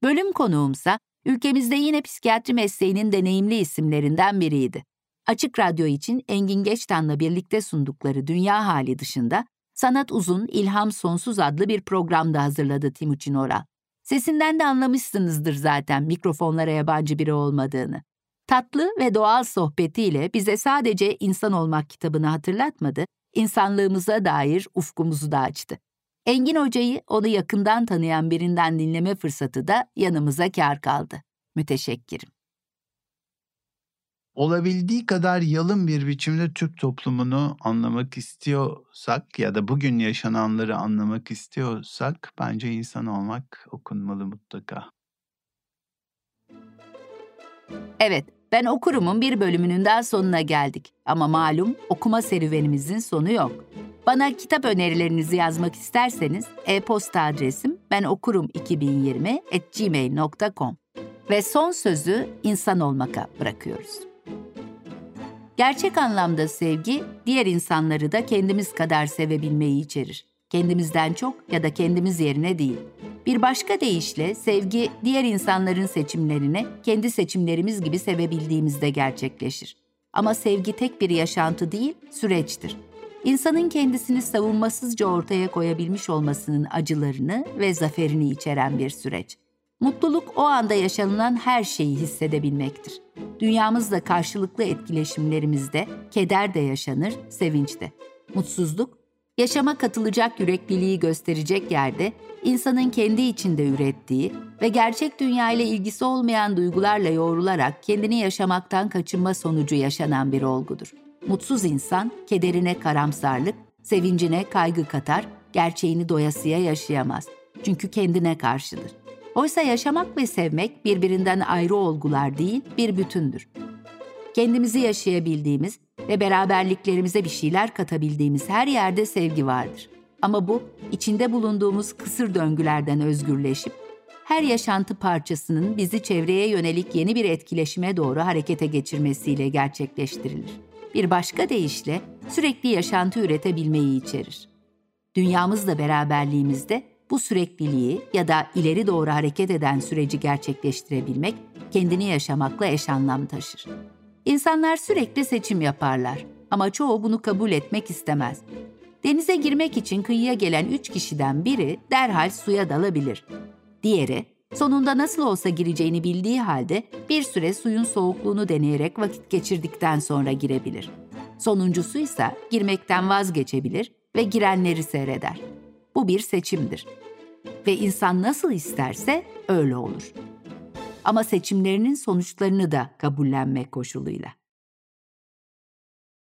Bölüm konuğumsa ülkemizde yine psikiyatri mesleğinin deneyimli isimlerinden biriydi. Açık Radyo için Engin Geçtan'la birlikte sundukları Dünya Hali dışında Sanat Uzun, İlham Sonsuz adlı bir programda hazırladı Timuçin Oral. Sesinden de anlamışsınızdır zaten mikrofonlara yabancı biri olmadığını. Tatlı ve doğal sohbetiyle bize sadece insan olmak kitabını hatırlatmadı, insanlığımıza dair ufkumuzu da açtı. Engin Hoca'yı onu yakından tanıyan birinden dinleme fırsatı da yanımıza kar kaldı. Müteşekkirim. Olabildiği kadar yalın bir biçimde Türk toplumunu anlamak istiyorsak ya da bugün yaşananları anlamak istiyorsak bence insan olmak okunmalı mutlaka. Evet, ben okurumun bir bölümünün daha sonuna geldik. Ama malum okuma serüvenimizin sonu yok. Bana kitap önerilerinizi yazmak isterseniz e-posta adresim benokurum2020@gmail.com ve son sözü insan olmaka bırakıyoruz. Gerçek anlamda sevgi, diğer insanları da kendimiz kadar sevebilmeyi içerir. Kendimizden çok ya da kendimiz yerine değil. Bir başka deyişle sevgi, diğer insanların seçimlerini kendi seçimlerimiz gibi sevebildiğimizde gerçekleşir. Ama sevgi tek bir yaşantı değil, süreçtir. İnsanın kendisini savunmasızca ortaya koyabilmiş olmasının acılarını ve zaferini içeren bir süreç. Mutluluk o anda yaşanılan her şeyi hissedebilmektir. Dünyamızla karşılıklı etkileşimlerimizde keder de yaşanır, sevinç de. Mutsuzluk, yaşama katılacak yürekliliği gösterecek yerde insanın kendi içinde ürettiği ve gerçek dünya ile ilgisi olmayan duygularla yoğrularak kendini yaşamaktan kaçınma sonucu yaşanan bir olgudur. Mutsuz insan kederine karamsarlık, sevincine kaygı katar, gerçeğini doyasıya yaşayamaz. Çünkü kendine karşıdır. Oysa yaşamak ve sevmek birbirinden ayrı olgular değil, bir bütündür. Kendimizi yaşayabildiğimiz ve beraberliklerimize bir şeyler katabildiğimiz her yerde sevgi vardır. Ama bu, içinde bulunduğumuz kısır döngülerden özgürleşip, her yaşantı parçasının bizi çevreye yönelik yeni bir etkileşime doğru harekete geçirmesiyle gerçekleştirilir. Bir başka deyişle sürekli yaşantı üretebilmeyi içerir. Dünyamızla beraberliğimizde bu sürekliliği ya da ileri doğru hareket eden süreci gerçekleştirebilmek kendini yaşamakla eş anlam taşır. İnsanlar sürekli seçim yaparlar ama çoğu bunu kabul etmek istemez. Denize girmek için kıyıya gelen üç kişiden biri derhal suya dalabilir. Diğeri, sonunda nasıl olsa gireceğini bildiği halde bir süre suyun soğukluğunu deneyerek vakit geçirdikten sonra girebilir. Sonuncusu ise girmekten vazgeçebilir ve girenleri seyreder. Bu bir seçimdir. Ve insan nasıl isterse öyle olur. Ama seçimlerinin sonuçlarını da kabullenmek koşuluyla.